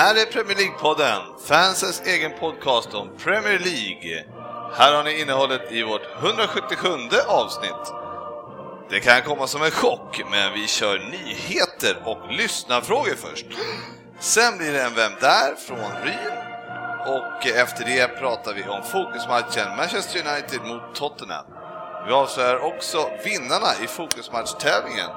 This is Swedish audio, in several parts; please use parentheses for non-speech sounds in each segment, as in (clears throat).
Här är Premier League-podden, fansens egen podcast om Premier League. Här har ni innehållet i vårt 177 avsnitt. Det kan komma som en chock, men vi kör nyheter och lyssnarfrågor först. Sen blir det en Vem där? från Ryn. Och efter det pratar vi om fokusmatchen Manchester United mot Tottenham. Vi avslöjar också vinnarna i fokusmatchtävlingen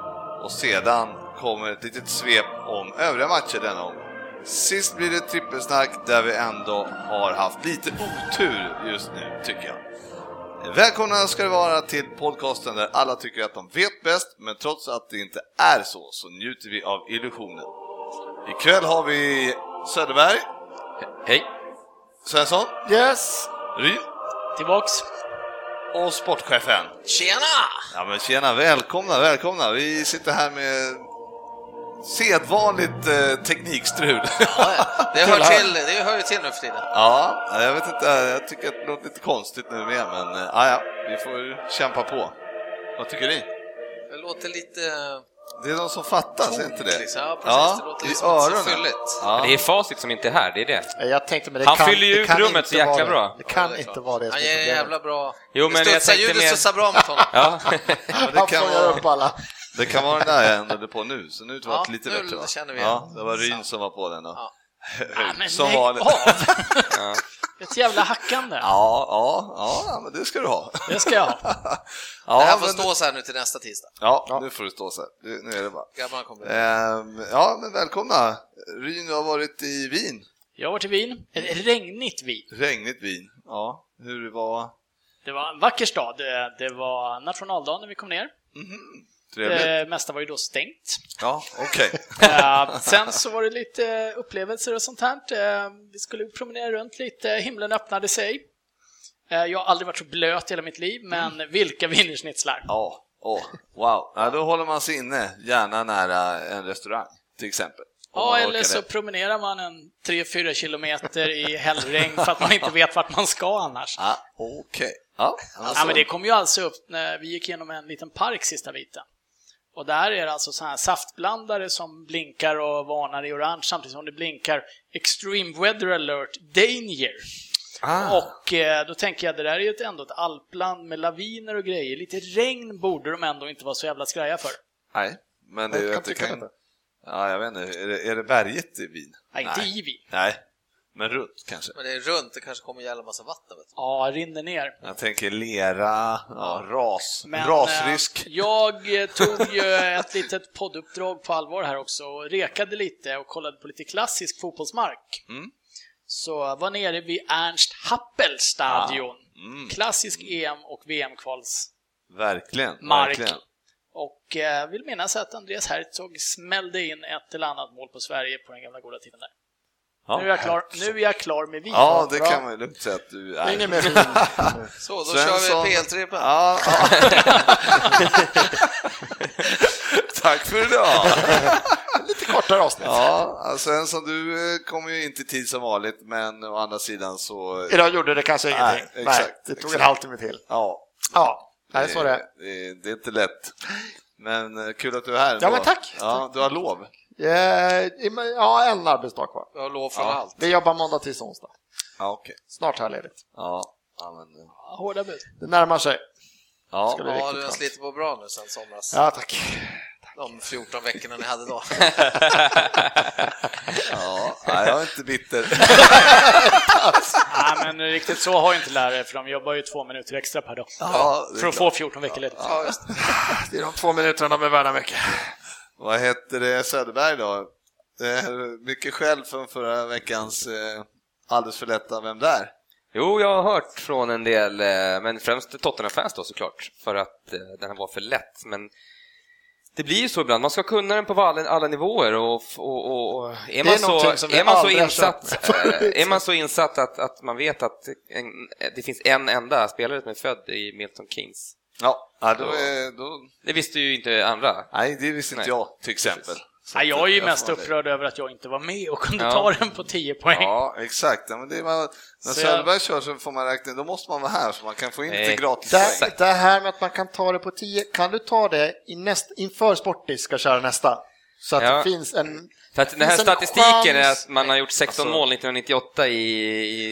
och sedan kommer ett litet svep om övriga matcher denna omgång. Sist blir det trippelsnack där vi ändå har haft lite otur just nu, tycker jag. Välkomna ska det vara till podcasten där alla tycker att de vet bäst, men trots att det inte är så, så njuter vi av illusionen. Ikväll har vi Söderberg, Hej! Svensson, Yes! Ryn Tillbaks. och sportchefen. Tjena! Ja men tjena, välkomna, välkomna. Vi sitter här med sedvanligt eh, teknikstrul. (laughs) Det hör, till, det hör ju till nu för tiden. Ja, jag vet inte, jag tycker att det låter lite konstigt nu med, men eh, ja, ja, vi får ju kämpa på. Vad tycker ni? Det låter lite... Det är de som fattas, är inte det? Liksom. Ja, precis. det låter i lite som så öronen. fylligt. Ja. Det är facit som inte är här, det är det. Jag tänkte, men det Han kan, fyller ju ut rummet så jäkla bra. Det kan Ja, det är inte vara det som Han är är problemet. jävla bra. Jo, men det jag studsar, ljudet mer- studsar bra mot honom. Ja. Ja, det, Han kan fångar upp alla. Det kan vara den där jag ändrade på nu, så nu var Ja, det lite nu bättre va? känner vi Ja, det var Ryn som var på den då. Ja. (laughs) men som av. (laughs) Ja. Ett jävla hackande. Ja, ja, ja, men det ska du ha. Det ska jag ha. (laughs) Ja, det här får stå så här nu till nästa tisdag. Ja, nu får du stå så här. Nu- är det bara. Ehm, ja, men välkomna. Ryn, du har varit i Wien. Jag var till Wien, ett regnigt Wien. Regnigt Wien. Ja, hur var... Det var en vacker stad. Det- Det var nationaldagen när vi kom ner. Trevligt? Det mesta var ju då stängt. Ja, okej. (laughs) Eh, Sen så var det lite upplevelser och sånt här. Eh, Vi skulle promenera runt lite, himlen öppnade sig. Eh, Jag har aldrig varit så blöt i hela mitt liv, men vilka wienerschnitzlar! Ja, åh, wow. Ja, då håller man sig inne, gärna nära en restaurang, till exempel. Ja, eller så det. promenerar man en 3-4 kilometer i hällregn för att man inte vet vart man ska annars. Ja, okej. Ja, alltså, Ja, men det kom ju alltså upp när vi gick igenom en liten park sista biten. Och där är det alltså så här saftblandare som blinkar och varnar i orange samtidigt som det blinkar Extreme Weather Alert Danger. ah, Och eh, då tänker jag, det där är ju ett- ändå ett alpland med laviner och grejer. Lite regn borde de ändå inte vara så jävla skraja för. Nej, men det, Jag kan att det kan... Ja, jag vet inte. Är det, är det berget i Wien? Nej, inte i Wien. Nej, men runt kanske. Men det är runt, det kanske kommer gälla massa vatten. Vet du. Ja, rinner ner. Jag tänker lera, ja, ras, Men, rasrisk. eh, jag eh, tog ju ett (laughs) litet podduppdrag på allvar här också och rekade lite och kollade på lite klassisk fotbollsmark. Mm. Så var nere vid Ernst Happel stadion. Mm. Klassisk EM och VM-kvalsmark. Verkligen, verkligen. Och eh, vill minnas att Andreas Herzog smällde in ett eller annat mål på Sverige på den gamla goda tiden där. Ja. nu, är jag klar, nu är jag klar med Wien. Ja, det Bra. kan man lugnt säga att du är. Ingen mer fin. Så, då Svensson. kör vi PL-trippen. Ja, ja. (laughs) Tack för idag! (laughs) Lite kortare avsnitt. Ja, alltså en som du eh, kommer ju inte i tid som vanligt, men å andra sidan så... Idag gjorde det kanske ingenting. Nej, Nej, exakt, det tog exakt. en halvtimme till. Ja, Ja, nej, så är det. det, det är inte lätt. Men eh, kul att du är här Ja, men tack. Ja, du har lov. Eh, Ja, en arbetsdag kvar. Jag har lov från Ja. allt. Vi jobbar måndag, tisdag, onsdag. Ja, okej. Snart har jag ledigt. Ja, ja, men... eh, Hårda bud. Det närmar sig. Ja, Ja, du har slitit på bra nu sen somras. Ja, tack. De 14 veckorna ni hade då. (laughs) ja, nej, jag är inte bitter. Nej, men riktigt så har ju inte lärare, för de jobbar ju två minuter extra per dag. Ja, För att klart. få 14 veckor ledigt. Ja, just det. Det är de två minuterna de är värda mycket. Vad heter det, Söderberg då? Mycket skäll från förra veckans eh, alldeles för lätta Vem där? Jo, jag har hört från en del, eh, men främst Tottenham-fans då såklart, för att eh, den här var för lätt. Men Det blir ju så ibland, man ska kunna den på alla, alla nivåer och, och, och, och är, är man så, (laughs) är man så insatt, är man så insatt att, att man vet att en, det finns en enda spelare som är född i Milton Keynes. Ja, ja då, då, Det visste ju inte andra. nej, det visste inte Nej. jag till exempel. Så Ja, jag är ju mest upprörd över att jag inte var med och kunde Ja. ta den på 10 poäng. Ja, exakt. Ja, men det var, när Så jag- Söderberg kör så får man räkna, då måste man vara här så man kan få in lite gratis Det, det här med att man kan ta det på 10, kan du ta det i näst, inför Sportis ska köra nästa? Så att Ja. det finns en... För att den här statistiken är chans- att man har gjort 16 Alltså- mål 1998 i,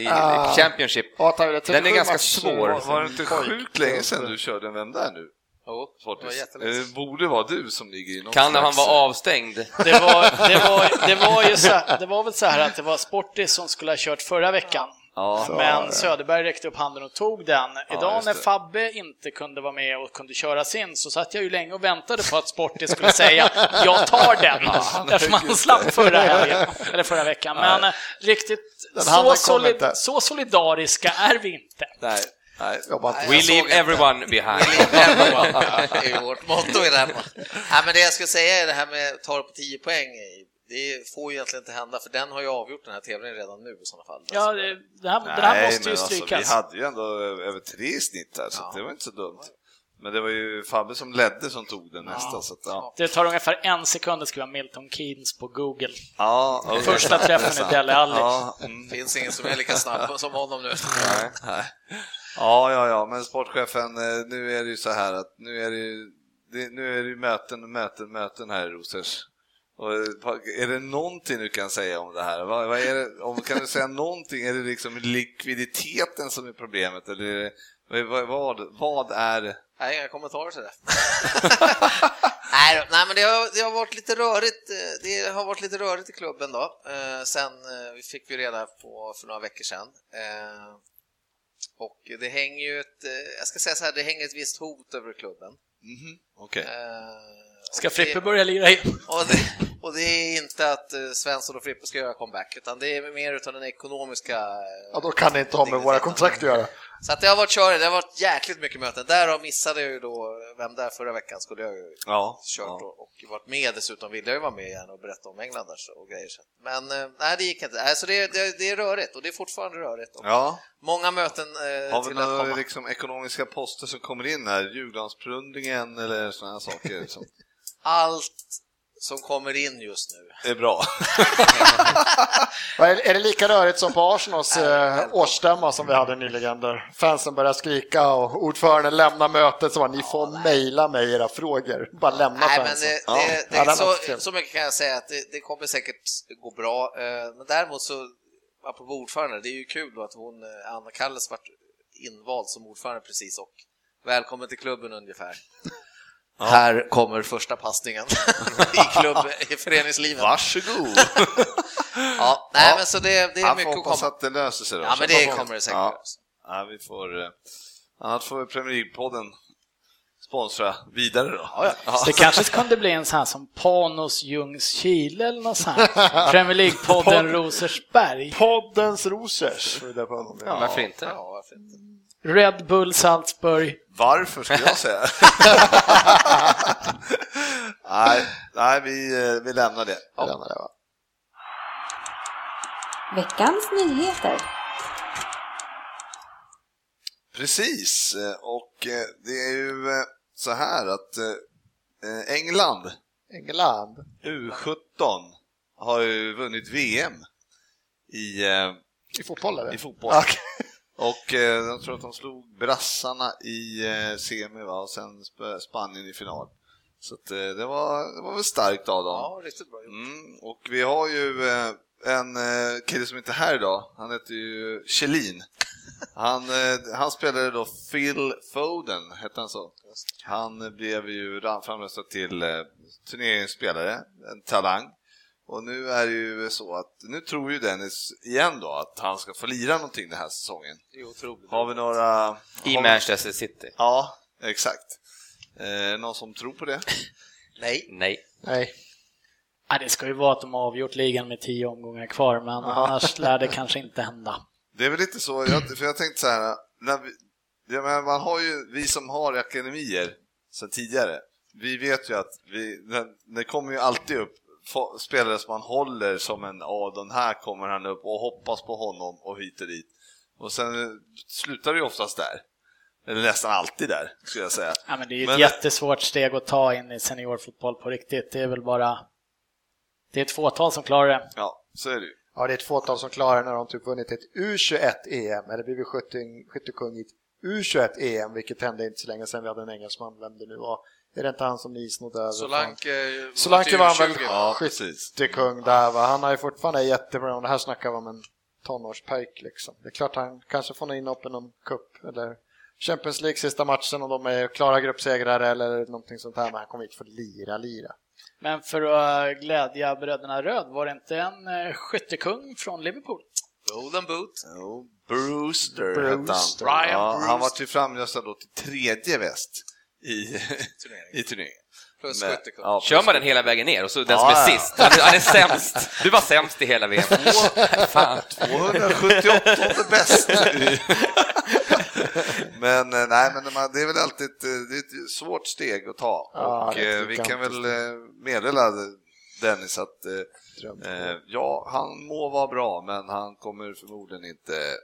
i Ah. Championship. 37 Den är ganska svår. Var, var det inte sjukt länge sedan du körde en där nu? Jo, det Det borde vara du som ligger i någon Kan han slags- vara avstängd? Det var, det, var, det, var ju så, det var väl så här att det var Sportis som skulle ha kört förra veckan. Ja, Men Söderberg räckte upp handen och tog den. Idag just när det. Fabbe inte kunde vara med och kunde köra sin så satt jag ju länge och väntade på att Sportis skulle säga jag tar den. Eftersom han slapp förra (laughs) helgen, eller förra veckan. Men eh, riktigt så, solid, så solidariska är vi inte. nej, nej. Nej, We leave inte. everyone behind. Everyone (laughs) är vårt motto i det här. Nej, men det jag skulle säga är det här med att ta det på 10 poäng. Det får ju egentligen inte hända, för den har ju avgjort den här tävlingen redan nu i sådana fall. Ja, det, det här, den här Nej, måste ju alltså, strykas. vi hade ju ändå över tre i snitt här, så Ja. det var inte så dumt. Men det var ju Fabbe som ledde som tog den nästa. Så att, ja. Det tar ungefär en sekund att skriva Milton Keynes på Google. Ja, okej. Första träffen Det i. Dele Alli. Ja, mm. Det finns ingen som är lika snabb (laughs) som honom nu. Nej. Ja, ja, ja, men sportchefen, eh, nu är det ju så här att nu är det ju, det, nu är det ju möten, möten, möten här i Rosers. Och är det någonting du kan säga om det här? Vad, vad är det, om, kan du säga någonting? Är det liksom likviditeten som är problemet? Eller är det, vad, vad, vad är... Nej, inga kommentarer till det. (laughs) nej, men det har, det har varit lite rörigt. eh, Det har varit lite rörigt i klubben då. Eh, sen eh, vi fick vi reda på för några veckor sedan. Eh, och det hänger ju ett, jag ska säga så här, det hänger ett visst hot över klubben. Mhm, Okej. Eh, Ska Frippe börja lira igen? Och det, och det är inte att eh, Svensson och Frippe ska göra comeback, utan det är mer utan den ekonomiska... Ja, då kan det inte ha med våra kontrakt att göra. Så att det har varit körigt, det har varit jäkligt mycket möten. Därav missade jag ju då, vem där förra veckan skulle jag ju Ja, kört ja. och, och varit med dessutom, ville jag ju vara med igen och berätta om Englanders och grejer. Men eh, nej, det gick inte. Alltså det, det, det är rörigt och det är fortfarande rörigt. Och Ja, Många möten eh, har vi några liksom, ekonomiska poster som kommer in här? Djurgårdsplundringen eller sådana här saker Allt som kommer in just nu. är bra? (laughs) Är är det lika rörigt som på Arsenals eh, årsstämma som vi hade nyligen där fansen började skrika och ordföranden lämnar mötet så var ni får mejla mig era frågor. Bara lämna Nej, men fansen. det, Ja. det, det, Ja, så, så mycket kan jag säga att det, det kommer säkert gå bra. Eh, Men däremot så, apropå ordförande, det är ju kul då att hon, eh, Anna Kalles, vart invald som ordförande precis och välkommen till klubben ungefär. Här kommer första passningen (laughs) i klubb, i föreningslivet. Varsågod! Ja, nej, Ja. men så det, det är Jag mycket att hoppas komma. att det löser sig då. Ja, men det kommer det säkert Ja. Ja, vi får... eh, Annars får vi Premier League-podden sponsra vidare då. Ja, Det kanske kunde bli en sån här som Panos Ljungskile eller något sånt. Premier League-podden (laughs) Rosersberg. Poddens Rosers. Ja, varför inte? Ja, varför inte? Red Bull Salzburg. Varför skulle jag säga? (laughs) nej, nej vi, eh, vi lämnar det. Jag lämnar det, va? Veckans nyheter. Precis, eh, och eh, det är ju så här att England, England. U17, har ju vunnit VM i, I fotboll eller? i fotboll. Okej. Och eh, jag tror att de slog brassarna i eh, semi va? och sen Sp- Spanien i final. Så att, eh, det, var, det var väl starkt av dem. Ja, riktigt bra gjort. Mm, och vi har ju eh, en eh, kille som inte är här idag, han heter ju Kjellin. (laughs) Han, eh, han spelade då Phil Foden, hette han så? Han blev ju ram- framröstad till eh, turneringsspelare, en talang. Och nu är det ju så att, nu tror ju Dennis igen då att han ska få lira någonting den här säsongen. Det är otroligt. Har vi några... I vi- Manchester City? Ja, exakt. Eh, någon som tror på det? (laughs) Nej. Nej. Nej. Ja, det ska ju vara att de har avgjort ligan med tio omgångar kvar, men annars lär det kanske inte hända. Det är väl lite så, jag, för jag tänkte så här, när vi, jag menar, man har ju, vi som har akademier sedan tidigare, vi vet ju att vi, det, det kommer ju alltid upp spelare som man håller som en, ja den här kommer han upp och hoppas på honom och hit och dit. Och sen slutar det ju oftast där. Eller nästan alltid där, skulle jag säga. Ja, men det är ju Men- ett jättesvårt steg att ta in i seniorfotboll på riktigt. Det är väl bara... Det är ett fåtal som klarar det. Ja, så är det ju. Ja, det är ett fåtal som klarar när de typ vunnit ett U21-EM eller blivit skyttekung i ett U21-EM, vilket hände inte så länge sedan vi hade en engelsman, vem det nu var. Är det inte han som ni snodde över? Solanke, Solanke var väl Ja, skyttekung där va? Han har ju fortfarande jättebra, det här snackar vi om en tonårspojk liksom. Det är klart han kanske får inhopp i någon cup eller Champions League sista matchen och de är klara gruppsegrare eller någonting sånt här, men han kommer inte få lira, lira. Men för att glädja bröderna Röd, var det inte en eh, skyttekung från Liverpool? Golden Boot. Jo, Brewster, Brewster. hette han. Brian ja, Han Brewster. var ju framröstad då till tredje väst i, Turneringen. (laughs) i turneringen. Plus Men- ja, Kör man den hela vägen ner och så den som är ja. sist, han är, han är sämst. Du var sämst i hela VM. Fan. 278 bäst. men eh, nej, men det är väl alltid ett, eh, det är ett svårt steg att ta Ja, och eh, vi kan väl meddela Dennis att eh, ja, han må vara bra, men han kommer förmodligen inte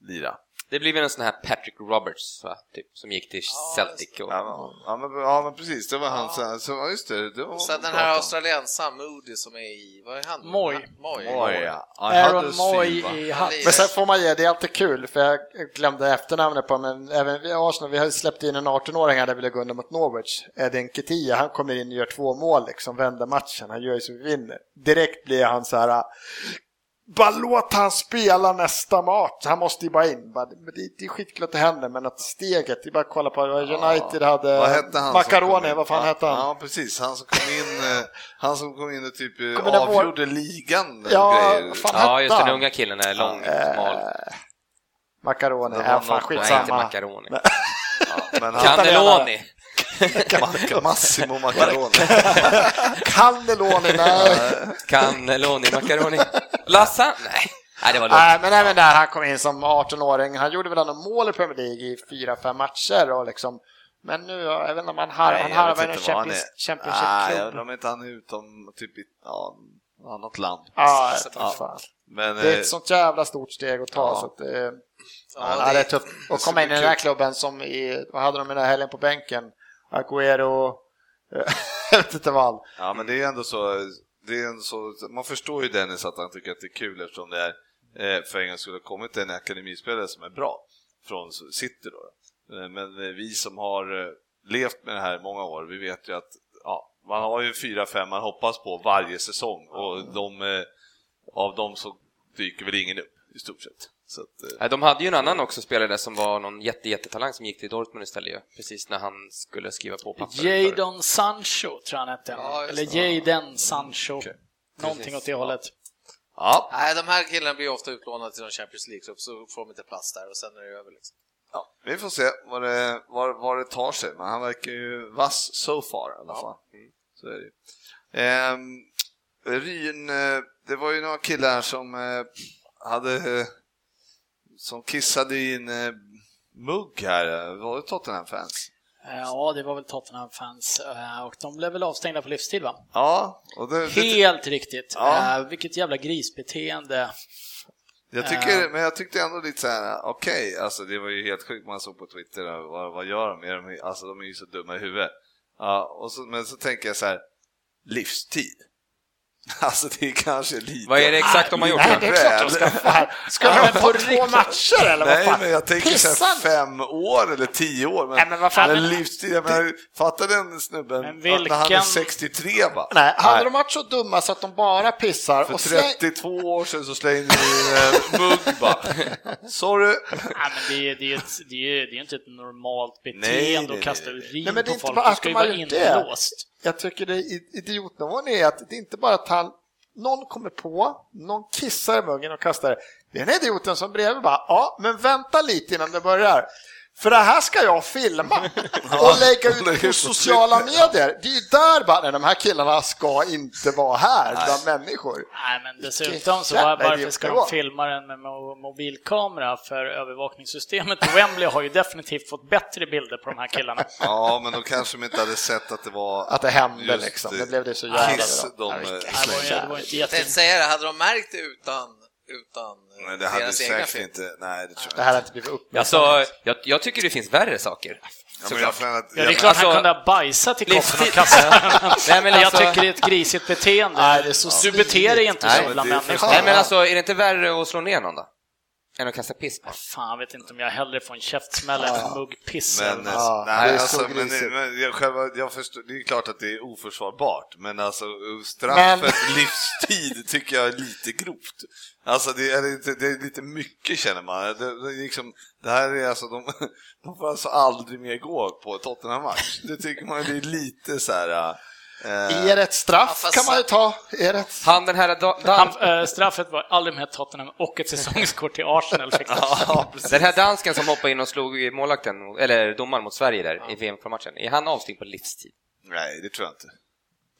lira. Det blir väl en sån här Patrick Roberts, va? Typ, som gick till Celtic. Och... Ja, men- ja, men, ja, men precis, det var han. Så, så, just det, det var sen den här australiensaren Moody som är i, vad är han? Moy. Moy. Moy, ja. Aaron Moy i Hull. Men sen får man ge, det är alltid kul, för jag glömde efternamnet på men även vi Arsenal, vi har ju släppt in en 18-åring här där vi ville gå under mot Norwich, Edin Ketia, han kommer in och gör två mål liksom, vänder matchen, han gör ju så vi vinner. Direkt blir han så här, bara låt han spela nästa match, han måste ju bara in. Det, det är skitkul att det händer, men att steget, det är bara att kolla på United hade, Vad hette han? som Macaroni, kom in? vad fan ja, hette han? Ja, precis. Han som kom in, eh, han som kom in och typ eh, Kommer det vår- avgjorde ligan. Ja, grejer. vad fan Ja, just det, den unga killen är lång, Eh, smal. Macaroni, ja, fan något- Nej, inte skitsamma. Macaroni. Ja, men (laughs) han, Cannelloni. Massimo Macaroni. (laughs) Cannelloni, nej. Cannelloni, Macaroni. Lasagne? Nej. Nej, det var lågt. Nej, men även där han kom in som 18-åring, han gjorde väl ändå mål i Premier League i fyra, fem matcher och liksom Men nu, jag vet inte om han har, Nej, han har en Champions, är. Nej, jag undrar om inte han är utom typ i ja, annat land. Ja, vet Ja. fan. Men, Det är eh, ett sånt jävla stort steg att ta Ja. så att det, Ja, ja, det är tufft. Och det komma in i den här klubben som i, vad hade de den här helgen på bänken? Aguero, eh, (laughs) jag vet inte vad. Ja, men det är ändå så, det är ändå så, man förstår ju Dennis att han tycker att det är kul eftersom det är eh, för en gång skulle ha kommit en akademispelare som är bra från City då. Eh, Men eh, vi som har levt med det här många år, vi vet ju att ja, man har ju fyra, fem man hoppas på varje säsong och de, av dem så dyker väl ingen upp i stort sett. Så att, eh, De hade ju en annan också spelare där som var någon jätte, jättetalang som gick till Dortmund istället ju. Precis när han skulle skriva på papper. för- Jadon Sancho tror jag han hette. Ja, Eller. Jaden Sancho. Okej. Någonting Precis. åt det hållet. ja, Nej, de här killarna blir ofta utlånade till någon Champions League-klubb så får de inte plats där och sen är det över. Liksom. Ja, vi får se vad det, var, var det tar sig, men han verkar ju vass so far i alla fall. Så är det ju. Ehm, Ryn, eh, det var ju några killar som eh, hade eh, som kissade i en eh, mugg här. Var det Tottenham-fans? Eh, Ja, det var väl Tottenham-fans eh, och de blev väl avstängda på livstid va? Ja, det, det, Helt riktigt. Ja. Vilket jävla grisbeteende. jag tycker, men jag tyckte ändå lite så här, okej, alltså det var ju helt sjukt man såg på Twitter, vad, vad gör de? Är de? Alltså de är ju så dumma i huvudet. Ja, och så, men så tänker jag så här, livstid. (laughs) Alltså det är kanske lite... Vad är det exakt de har gjort? Nej, det är klart de ska få. Ska Ja, de få två matcher eller vad Nej, fan? men jag tänker så Pissa här inte. fem år eller tio år. Men, Nej, men vad fan, men livstid, jag menar, fatta den snubben Men när han är vilken- 63 va? Nej, hade de varit så dumma så att de bara pissar För och släng... 32 år sedan så slängde vi mugg bara. (laughs) Sorry. Nej, men det, är, det, är ett, det, är, det är inte ett normalt beteende Nej, nej, att kasta nej, nej. urin Nej, men det är på inte folk. bara Du ska ju vara inlåst. Jag tycker det idiotnivån är att det är inte bara att han, någon kommer på, någon kissar i muggen och kastar det. Det är den idioten som bredvid bara, ja, men vänta lite innan det börjar. För det här ska jag filma (laughs) och lägga ut på sociala medier. Det är ju där bara, nej, de här killarna ska inte vara här bland människor. Nej, men dessutom så var, varför ska de filma den med mo- mobilkamera? För övervakningssystemet i Wembley har ju definitivt fått bättre bilder på de här killarna. (laughs) Ja, men då kanske de inte hade sett att det var Att det hände liksom. Det blev det så jävla Kiss de eh, Det var, inte Jag jätte... hade de märkt det utan, utan eh, Nej, det hade deras egna säkert film? inte. Nej, det tror Det jag här har inte. blivit uppmärksammat. Alltså, jag, jag tycker det finns värre saker. Ja, men jag att- Ja, det är jag- klart han alltså- kunde ha bajsat i koppen och kastat den. (laughs) Nej, men Jag alltså- tycker det är ett grisigt beteende. Nej, det är så du beter dig inte Nej, så bland det är människor. Nej, men alltså, är det inte värre att slå ner någon då? Än att kasta piss på? Fan, jag vet inte om jag hellre får en käftsmäll än en mugg piss. Men, något. Ja, det nej, alltså, men, men jag, själva, jag förstår, det är klart att det är oförsvarbart, men alltså straffet (laughs) livstid tycker jag är lite grovt. Alltså det är, lite, det är lite mycket känner man. Det, det, är liksom, det här är alltså, de, (laughs) de får alltså aldrig mer gå på Tottenham-match. Det tycker man det är lite så här... eh, Är det ett straff Ja, kan man ju ta. Är det ett... Han den här da, Han, dan, äh, straffet var aldrig med Tottenham och ett säsongskort till Arsenal (laughs) ja, den här dansken som hoppade in och slog i målvakten, eller domaren mot Sverige där i VM-matchen, är han avstängd på livstid? Nej, det tror jag inte.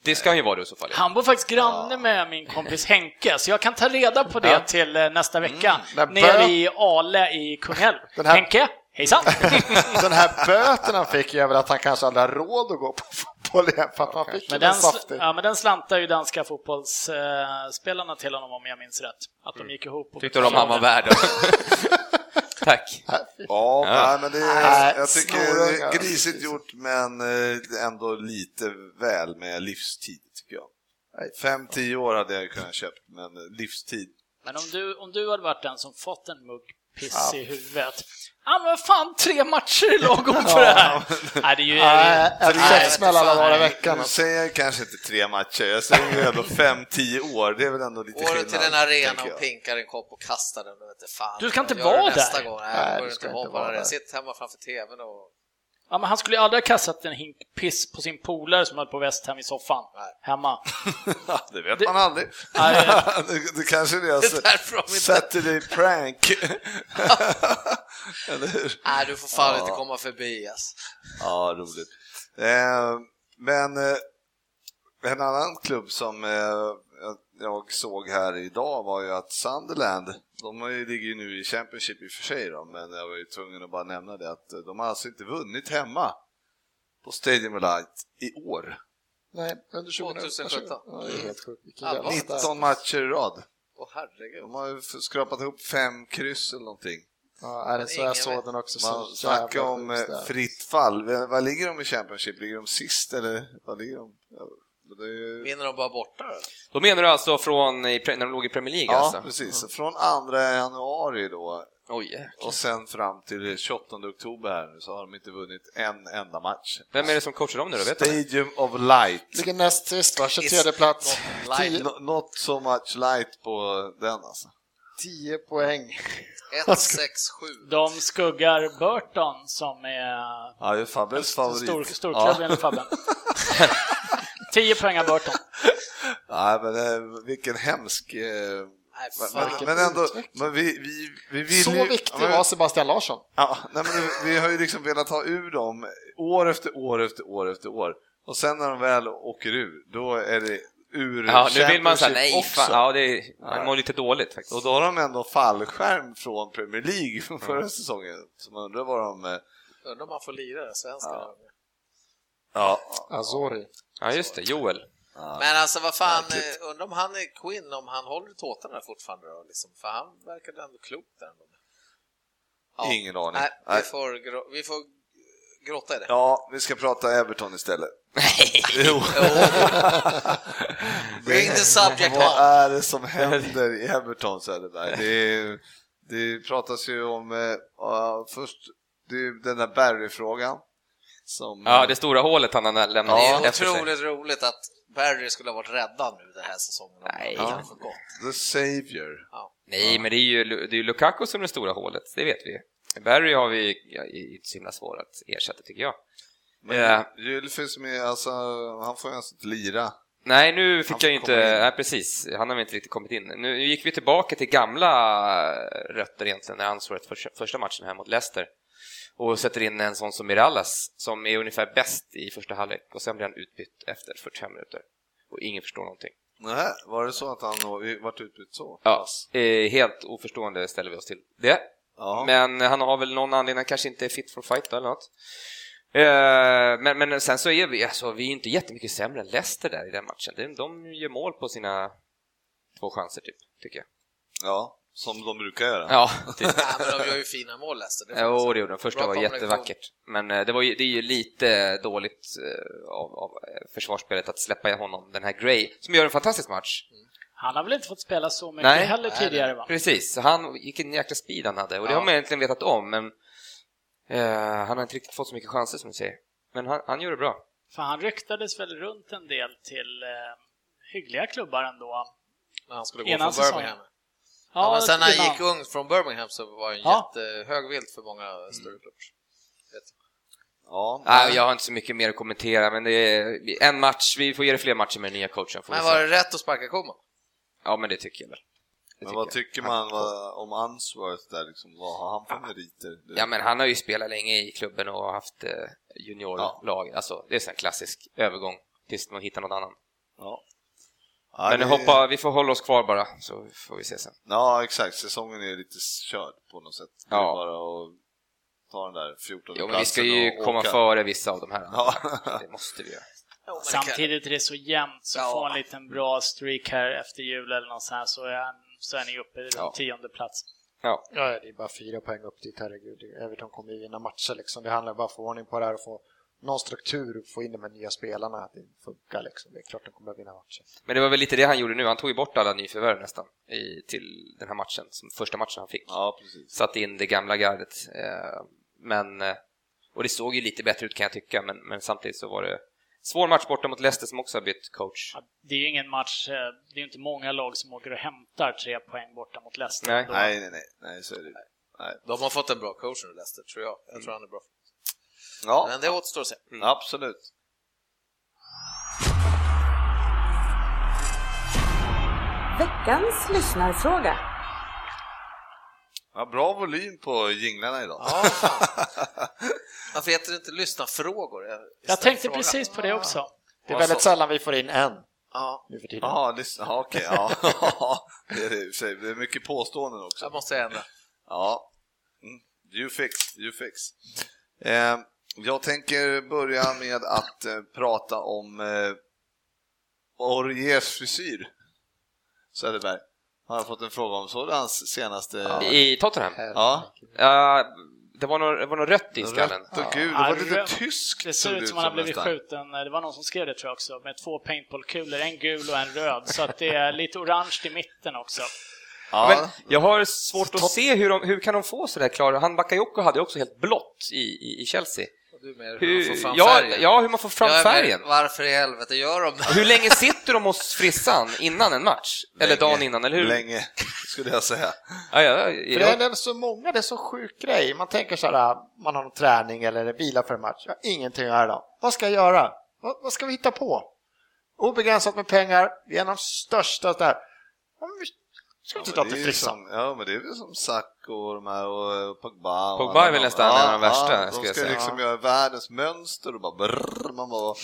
Det ska han ju vara då i så fall. Han var faktiskt granne med min kompis Henke, så jag kan ta reda på det Ja. till eh, nästa vecka. Men Nere i Ale i Kungälv. Här- Henke, hejsan! (laughs) Den här böten han fick är väl att han kanske aldrig har råd att gå på fotboll igen för att han fick Men den den, ja, men den slantar ju danska fotbollsspelarna till honom om jag minns rätt. Att de gick ihop och Tyckte de han var värd. (laughs) Tack. Ja, Ja. Nej, men det är, jag tycker det är grisigt gjort, men eh, ändå lite väl med livstid, tycker jag. Fem, tio år hade jag kunnat köpt, men eh, livstid. Men om du, om du hade varit den som fått en mugg piss i huvudet. Ja men vad fan, tre matcher är lagom för det här! Nej, det är ju... Nej, en käftsmäll alla dagar i veckan. Nu säger jag kanske inte tre matcher, jag säger ju ändå fem, tio år. Det är väl ändå lite Går du skillnad. till en arena och pinkar en kopp och kastar den, vet du fan. Du ska inte vara där. gång. Nej, Nej, du går du ska inte vara där. Sitt hemma framför TVn och... Ja, men han skulle aldrig ha kastat en hink piss på sin polare som höll på West Ham i soffan. Nej. Hemma. (laughs) Det vet Det- man aldrig. Nej, det, (laughs) det kanske är Det deras. Saturday prank. (laughs) Eller hur? Nej, du får fan Ja. inte komma förbi alltså. Ja, roligt. Eh, men eh, en annan klubb som eh, jag- såg här idag var ju att Sunderland, de ligger ju nu i Championship i och för sig då, men jag var ju tvungen att bara nämna det att eh, de har alltså inte vunnit hemma på Stadium Light i år. Nej, under 2017. Ja, det är helt sjukt. Vilken Allvar. jävla 19 matcher i rad. Åh herregud. De har ju skrapat ihop fem kryss eller någonting. Ja, är det så jag såg den också. Man så snackar om eh, fritt fall. Vad ligger de i Championship? Ligger de sist eller vad ligger de? Ja, det är ju... Vinner de bara borta då? Då menar du alltså från när de låg i Premier League Ja, alltså? precis. Från 2 januari då jäklar. och sen fram till 28 oktober här nu så har de inte vunnit en enda match. Vem är det som coachar dem nu då? Vet du? Stadium of Light. Ligger näst sist va, 23 plats. Not light. 10, No- Not so much light på den alltså. 10 poäng. 1, 6, 7. de skuggar Burton som är Ja, det är Fabbes favorit. stor, storklubb ja. Fabben. (laughs) 10 poäng av Burton. (laughs) ja, men eh, vilken hemsk... Eh, Nej, men, men ändå, men vi, vi, vi vill Så ju... viktig men- var Sebastian Larsson. Ja, nej men vi- har ju liksom velat ha ur dem år efter år efter år efter år. Och sen när de väl åker ur, då är det ur Ja, nu vill man säga nej, också. fan, ja, det är, man mår lite dåligt faktiskt. Och då har de ändå fallskärm från Premier League från förra säsongen. Så man undrar vad de... eh, Undrar om man får lira det svenska. Ja. Ja, Azori. Ja, just det, Joel. Men alltså vad fan, Märkligt. eh, undrar om han är Quinn, om han håller tåtarna fortfarande då, liksom. För han verkade ändå klok där ändå. Ja. Ingen aning. Nej, vi får, vi får gråta i det. ja, vi ska prata Everton istället. Nej! Jo. Bring the subject Vad är det som händer i Everton Söderberg? Det, det pratas ju om, ja, först det är den där Barry-frågan. Som, Ja, det stora hålet han har lämnat är efter sig. otroligt roligt att Barry skulle ha varit räddad nu den här säsongen. Nej. gått. The Savior. Ja. Nej, men det är ju det är Lukaku som är det stora hålet, det vet vi. Barry har vi ja, inte så himla svår att ersätta tycker jag. Men Eh, Gylfis med, alltså, han får ju alltså inte lira. nej, nu fick Han jag ju inte, in. nej precis, han har inte riktigt kommit in. Nu gick vi tillbaka till gamla rötter egentligen, när han ansvaret för första matchen här mot Leicester. Och sätter in en sån som Mirallas som är ungefär bäst i första halvlek och sen blir han utbytt efter 45 minuter och ingen förstår någonting. Nej, var det så att han varit utbytt så? Ja, eh, helt oförstående ställer vi oss till det. Ja. Men han har väl någon anledning, han kanske inte är fit for fight eller något. Eh, men, men sen så är vi, alltså, vi är inte jättemycket sämre än Leicester där i den matchen. De, de gör mål på sina två chanser typ, tycker jag. Ja, som de brukar göra. Ja, (laughs) Ja, men de gör ju fina mål Leicester. det Jo, det gjorde de. Första Bra var jättevackert. Men eh, det, var ju, det är ju lite dåligt eh, av, av eh, försvarsspelet att släppa honom, den här Gray, som gör en fantastisk match. Han har väl inte fått spela så mycket Nej. heller tidigare va? Precis, han, vilken jäkla speed han hade och det Ja. har man egentligen vetat om, men eh, han har inte riktigt fått så mycket chanser som du säger. Men han, han gjorde det bra. För han ryktades väl runt en del till eh, hyggliga klubbar ändå. När han skulle gå från säsongen. Birmingham. Ja, men sen när han gick ung från Birmingham så var han Ja. jättehög vilt för många större klubbar. Ja, Nej, jag har inte så mycket mer att kommentera, men det är en match, vi får ge det fler matcher med den nya coachen. Men var det rätt att sparka Koman? Ja, men det tycker jag väl. Men vad jag. tycker man vad, om Unsworth där liksom? Vad har han för meriter? Ja, men han har ju spelat länge i klubben och haft eh, juniorlag. Alltså, det är en klassisk övergång tills man hittar någon annan. Ja. Ja, Men det- hoppa, vi får hålla oss kvar bara, så får vi se sen. Ja, exakt. Säsongen är lite körd på något sätt. Det är Ja. bara att ta den där 14 Jo, men vi ska ju och komma åka. före vissa av de här. Ja. (laughs) Det måste vi göra. Samtidigt är det så jämnt, så Ja. får en liten bra streak här efter jul eller något sånt här så är, så är ni uppe i Ja. tionde plats. Ja, Ja, det är bara fyra poäng upp dit, herregud. Everton kommer ju vinna matcher liksom. Det handlar bara om att få ordning på det här och få någon struktur, få in de här nya spelarna, att det funkar liksom. Det är klart de kommer att vinna matcher. men det var väl lite det han gjorde nu. Han tog ju bort alla nyförvärv nästan i, till den här matchen, som första matchen han fick. Ja, precis. Satte in det gamla gardet. Eh, men, eh, och det såg ju lite bättre ut kan jag tycka, men, men samtidigt så var det svår match borta mot Leicester som också har bytt coach. Ja, Det är ju ingen match, eh, det är ju inte många lag som åker och hämtar tre poäng borta mot Leicester. Nej. Nej, nej, nej, nej, så är det nej. De har fått en bra coach nu, Leicester, tror jag. Jag tror han är bra. Ja, Men det återstår att se. absolut. Veckans lyssnarfråga. Ja, bra volym på jinglarna idag. Ja. Varför heter det inte lyssna frågor? Jag tänkte precis på det också. Det är väldigt så- sällan vi får in en Ja, nu för tiden. Lyssna. Ja, okej. Ja. (laughs) det, är det är mycket påståenden också. jag måste ändra. Ja. Mm. You fix, you fix. Eh, jag tänker börja med att eh, prata om eh, Auriers frisyr. Söderberg. Har jag fått en fråga om. Såg du hans senaste... I Tottenham? Ja. Ja, det var något, det var något rött i skallen. Rött och gul. Det var lite tyskt. Det ser ut som han har blivit nästan. skjuten, det var någon som skrev det tror jag också, med två paintballkulor, en gul och en röd. Så att det är lite orange i mitten också. Ja. Men jag har svårt att se hur, de, hur kan de få sådär klara... Han Bakayoko hade också helt blått i, i, i Chelsea. Du med hur man får fram ja, färgen. ja, hur man får fram Ja, färgen. Varför i helvete gör de det? Hur länge sitter de hos frissan innan en match? Eller Länge. dagen innan, eller hur? Länge, skulle jag säga. Ja, ja, För ja, det är så många, det är så sjuk grej. Man tänker så här, man har någon träning eller bilar för en match. Jag har ingenting att göra idag. Vad ska jag göra? Vad, vad ska vi hitta på? Obegränsat med pengar, vi är en av de största där. Ja, Ska vi inte Ja, det till är ju frissan? som, ja, men det är väl som Sack och de här och och Pogba. och Pogba är väl de- nästan en av de värsta, de skulle jag ska säga. liksom göra världens mönster och bara brrr, man bara,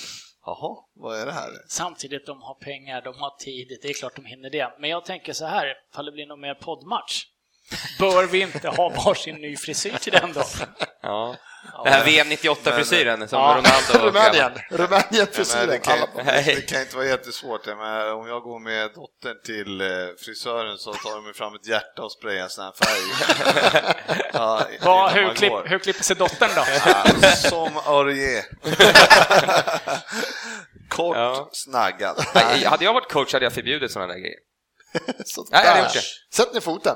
jaha, vad är det här? Samtidigt, de har pengar, de har tid, det är klart de hinner det. Men jag tänker så här, ifall det blir någon mer poddmatch, bör vi inte ha varsin ny frisyr till den då? (laughs) ja. Det här VM 98-frisyren som Ja. Ronaldo (laughs) Rumänien, Rumänien Ja, men frisyren. det, kan, det, kan inte vara jättesvårt. Menar, om jag går med dottern till eh, frisören så tar de fram ett hjärta och sprayar en sån här färg. (laughs) ja, innan hur, klipp, hur klipper sig dottern då? Ja, som Aurier. (laughs) Kort, Ja. snaggad. Nej, hade jag varit coach hade jag förbjudit sådana där grejer. Sånt Nej, jag hade där. gjort det. Sätt ner foten.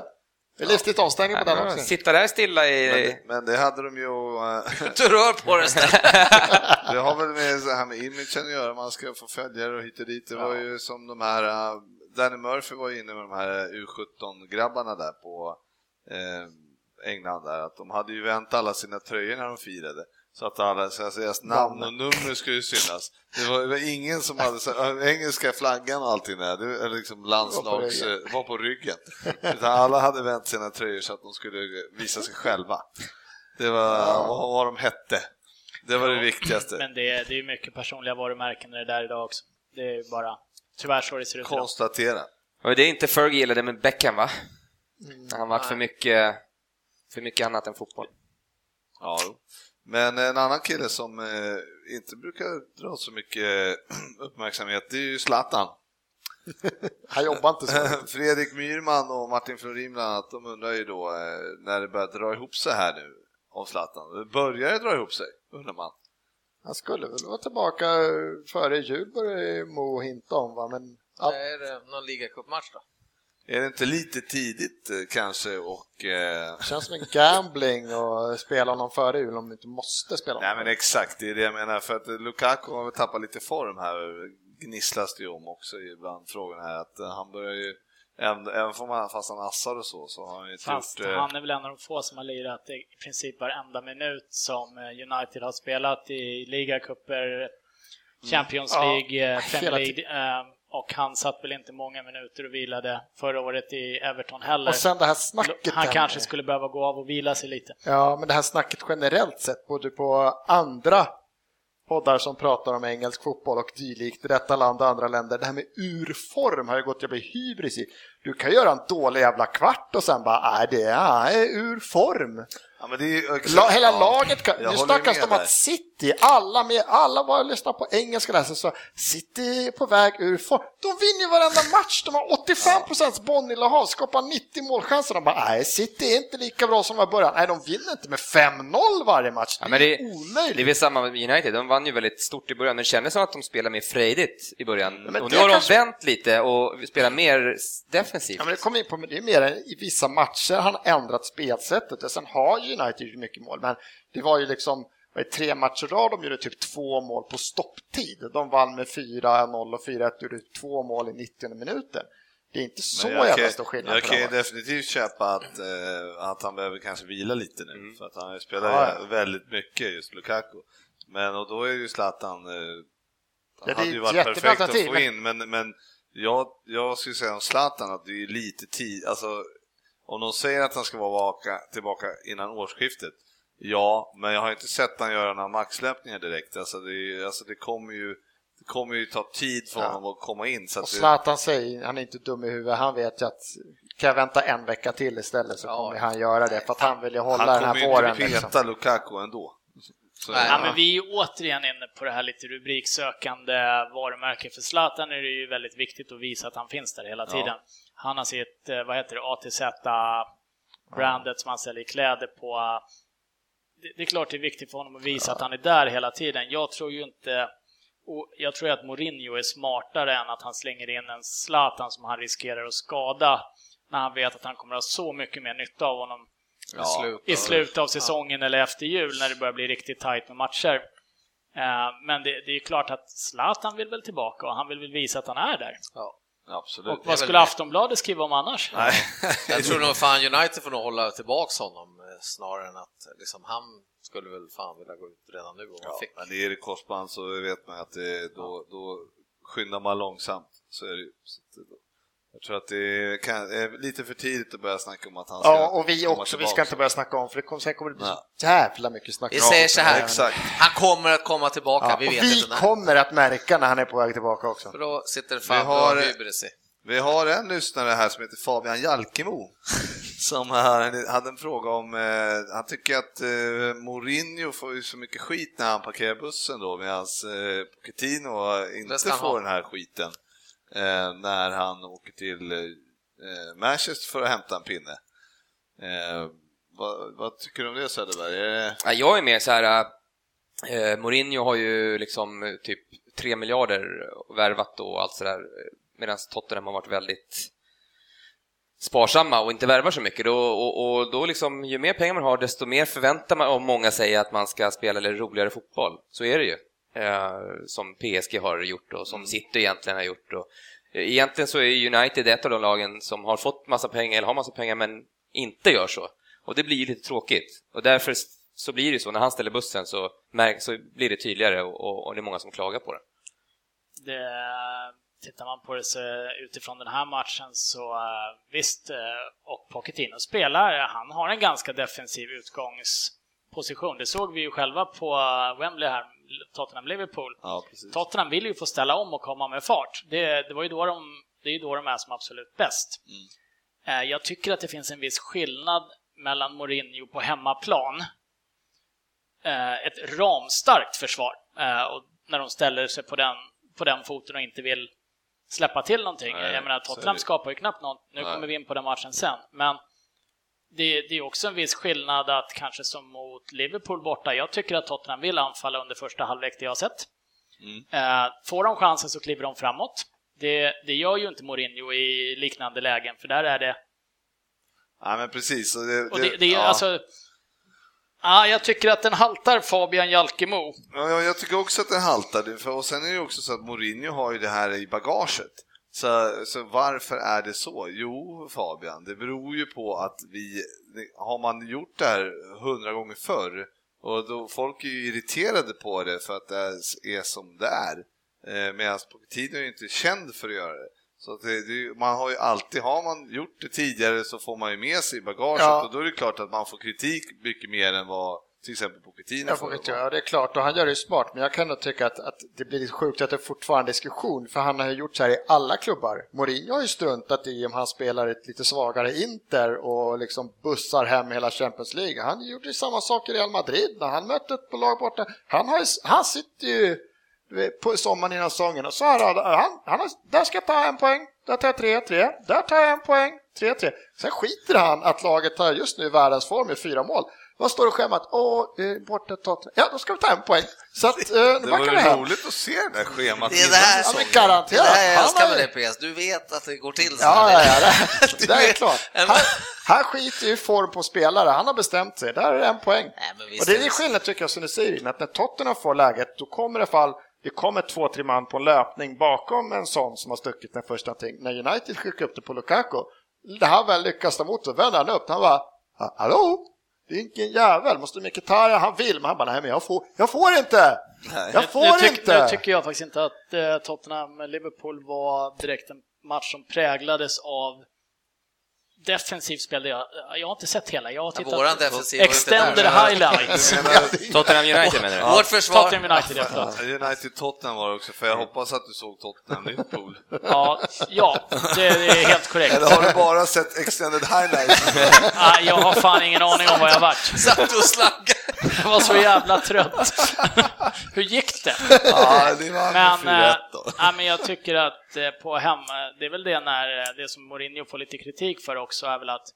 Det är livstids avstängning på den också. Sitta där stilla i... Men, men det hade de ju... eh, (laughs) Du rör på det istället. (laughs) Det har väl med det här med imagen att göra, man ska få följare och hit och dit. Det var ju som de här, uh, Danny Murphy var ju inne med de här U17-grabbarna där på eh, England där, att de hade ju vänt alla sina tröjor när de firade. Så att alla, så att deras namn och nummer skulle synas. Det var, det var ingen som hade så, äh, engelska flaggan och allting där, det var liksom landslags, Var på var på ryggen. Utan alla hade vänt sina tröjor så att de skulle visa sig själva. Det var vad, vad de hette. Det var det viktigaste. Men det är, det är ju mycket personliga varumärken det där idag också. Det är bara tyvärr så det ser ut idag. Konstatera. Och det är inte Fergie gillade med Beckham va? Han varit för mycket, för mycket annat än fotboll. Ja. Men en annan kille som eh, inte brukar dra så mycket (clears throat) uppmärksamhet, det är ju Zlatan. (laughs) Han jobbar inte så. (laughs) Fredrik Myrman och Martin Florin bland annat, de undrar ju då eh, när det börjar dra ihop sig här nu om Zlatan. Börjar det dra ihop sig, undrar man. Han skulle väl vara tillbaka före jul började Mo hinta om va, men ja, Är det någon ligacupmatch då? Är det inte lite tidigt eh, kanske och... Eh, det känns som en gambling och spela honom före jul om du inte måste spela nej honom. men exakt, det är det jag menar. För att Lukaku har väl tappat lite form här, gnisslas det ju om också ibland frågan här att eh, han börjar ju Även, även får man, fast han assar och så, så har han ju inte Fast gjort... eh, han är väl en av de få som har lirat i princip varenda minut som United har spelat i ligacuper, Champions Ja, League, eh, hela Premier League. Och han satt väl inte många minuter och vilade förra året i Everton heller. Och sen det här snacket Han kanske skulle behöva gå av och vila sig lite. Ja, men det här snacket generellt sett, både på andra poddar som pratar om engelsk fotboll och dylikt detta land och andra länder. Det här med urform har ju gått jag blir hybris i. Du kan göra en dålig jävla kvart och sen bara, nej det är ur form. Ja, men det är exakt- La, hela ja, laget kan, nu snackas det om att. City, alla, med, alla bara lyssnar på engelska där, så City är på väg ur form. De vinner varenda match, de har 85 procents bollinnehav, skapar 90 målchanser. De bara, nej City är inte lika bra som de var i början. Nej, de vinner inte med 5-0 varje match. Ja, men det, omöjligt. det är väl samma med United, de vann ju väldigt stort i början, men det kändes som att de spelade mer frejdigt i början. men och nu har kanske- de vänt lite och spelar mer defensivt. Ja, men det kommer in på, det är mer än i vissa matcher han har ändrat spelsättet. Och sen har United gjort mycket mål, men det var ju liksom det, tre matcher i rad de gjorde typ två mål på stopptid. De vann med 4-0 och 4-1 gjorde två mål i 90 minuter. Det är inte så jävla kan- stor skillnad. Jag på kan ju definitivt köpa att, eh, att han behöver kanske vila lite nu, Mm. för att han spelar Ja, ja. väldigt mycket, just Lukaku. Men och då är ju Zlatan, eh, det är hade ju varit perfekt att få men- in, men, men jag, jag skulle säga om Zlatan att det är lite tid, alltså om de säger att han ska vara tillbaka innan årsskiftet, ja, men jag har inte sett han göra några maxlöpningar direkt, alltså det, alltså det kommer ju det kommer ju ta tid för Ja. honom att komma in. Så Och det, Zlatan säger, han är inte dum i huvudet, han vet ju att kan jag vänta en vecka till istället så Ja. kommer han göra det för att han vill ju hålla han den här kommer ju våren. inte peta Liksom. Lukaku ändå. Så, Nej. Ja, men vi är ju återigen inne på det här lite rubriksökande varumärket. För Zlatan är det ju väldigt viktigt att visa att han finns där hela Ja. tiden. Han har sitt, eh, vad heter det, ATZ-brandet som han säljer kläder på. Det, det är klart det är viktigt för honom att visa att han är där hela tiden. Jag tror ju inte... och Jag tror att Mourinho är smartare än att han slänger in en Zlatan som han riskerar att skada när han vet att han kommer att ha så mycket mer nytta av honom I slut. i slutet av säsongen eller efter jul när det börjar bli riktigt tajt med matcher. Eh, Men det, det är klart att Zlatan vill väl tillbaka och han vill väl visa att han är där. Ja. Absolut. Och vad skulle det. Aftonbladet skriva om annars? Nej. (laughs) Jag tror nog fan United får nog hålla tillbaks honom eh, snarare än att liksom, han skulle väl fan vilja gå ut redan nu om han Ja, fick. men det är det korsband så vet man att det, då, då skyndar man långsamt. Så är det ju. Så Jag tror att det kan, är lite för tidigt att börja snacka om att han ska Ja, och vi också, vi tillbaka. ska inte börja snacka om för det kommer, sen kommer det bli så jävla mycket snack. Vi säger så här, Exakt. han kommer att komma tillbaka, Ja, vi vet vi inte när. kommer att märka när han är på väg tillbaka också. För då sitter fan Vi har-. Vi har en lyssnare här som heter Fabian Jalkemo (laughs) som hade en fråga om, eh, han tycker att eh, Mourinho får ju så mycket skit när han parkerar bussen då medan eh, Pochettino inte får ha. den här skiten eh, när han åker till eh, Manchester för att hämta en pinne. Eh, vad, vad tycker du om det Söderberg? Är det... Ja, jag är mer så här. Eh, Mourinho har ju liksom eh, typ 3 miljarder värvat och allt sådär medan Tottenham har varit väldigt sparsamma och inte värvar så mycket. Då, och, och då liksom, ju mer pengar man har desto mer förväntar man om många säger att man ska spela eller roligare fotboll. Så är det ju. Eh, som PSG har gjort och som City egentligen har gjort. Och, eh, egentligen så är United ett av de lagen som har fått massa pengar eller har massa pengar men inte gör så. Och det blir ju lite tråkigt. Och därför så blir det så, när han ställer bussen så, så blir det tydligare och, och, och det är många som klagar på det. Det, tittar man på det så, utifrån den här matchen så eh, visst, och Pochettino spelar, han har en ganska defensiv utgångs position. Det såg vi ju själva på Wembley här, Tottenham-Liverpool. Ja. Tottenham vill ju få ställa om och komma med fart. Det, det var ju då de, det är ju då de är som absolut bäst. Mm. Eh, Jag tycker att det finns en viss skillnad mellan Mourinho på hemmaplan, eh, ett ramstarkt försvar, eh, och när de ställer sig på den, på den foten och inte vill släppa till någonting. Nej, Jag menar, Tottenham skapar ju knappt något. Nu Nej. kommer vi in på den matchen sen, men det, det är också en viss skillnad att kanske som mot Liverpool borta, jag tycker att Tottenham vill anfalla under första halvlek, det jag har sett. Mm. Eh, får de chansen så kliver de framåt. Det, det gör ju inte Mourinho i liknande lägen, för där är det Ja, men precis. Och det, och det, det är ja. alltså... Ja, jag tycker att den haltar Fabian Jalkemo. Ja, ja, jag tycker också att den haltar. För, och sen är det också så att Mourinho har ju det här i bagaget. Så, så varför är det så? Jo, Fabian, det beror ju på att vi, har man gjort det här hundra gånger förr och då folk är ju irriterade på det för att det är som det är. Eh, Medan Pochettino är ju inte känd för att göra det. Så det, det, man har ju alltid, har man gjort det tidigare så får man ju med sig i bagaget Ja. och då är det klart att man får kritik mycket mer än vad till exempel Pochettino får inte göra, det är klart, och han gör det ju smart, men jag kan nog tycka att, att det blir lite sjukt att det fortfarande är diskussion, för han har ju gjort så här i alla klubbar. Mourinho har ju struntat i om han spelar ett lite svagare Inter och liksom bussar hem hela Champions League. Han gjorde ju samma sak i Real Madrid när han mötte ett lag borta. Han, har han sitter ju på sommaren innan säsongen och så har han, han, har, där ska jag ta en poäng, där tar jag 3-3, där tar jag en poäng, 3-3. Sen skiter han att laget har just nu världens form i fyra mål. Vad står det i schemat? Åh, eh, borta Tottenham. Ja, då ska vi ta en poäng. Så att, eh, nu Det var hem. roligt att se det där schemat Det är innan det här- Ja, men garanterat. Det här jag Han älskar med dig PS, du vet att det går till så Ja, här. ja, ja, det, (laughs) det är klart. Han, han skiter ju form på spelare. Han har bestämt sig. Där är det en poäng. Nej, och det är det- skillnad tycker jag som du säger in, att när Tottenham får läget, då kommer det fall det kommer två, tre man på en löpning bakom en sån som har stuckit den första ting. När United skickar upp det på Lukaku, det här väl lyckas ta emot så vänder han upp. Han bara, "Ha- hallå? Ingen jävel, måste Mkhitaryan, han vill, men han bara, nej men jag får, jag får inte! Jag får nu, tyck, inte! nu tycker jag faktiskt inte att eh, Tottenham-Liverpool var direkt en match som präglades av defensivt spel. Jag, jag har inte sett hela, jag har Ja, tittat våran defensiv extended highlights. Tottenham United menar du? Vårt försvar. Tottenham United, ja, förlåt. United Tottenham var det också, för jag hoppas att du såg Tottenham Liverpool. Ja, ja det, är helt korrekt. Eller har du bara sett extended highlights? Ah, jag har fan ingen aning om vad jag varit. Satt och slaggade. Jag var så jävla trött. Hur gick det? ja, det var Men, med 4-1 då. ja, men jag tycker att eh, på hem, det är väl det när eh, det som Mourinho får lite kritik för också är väl att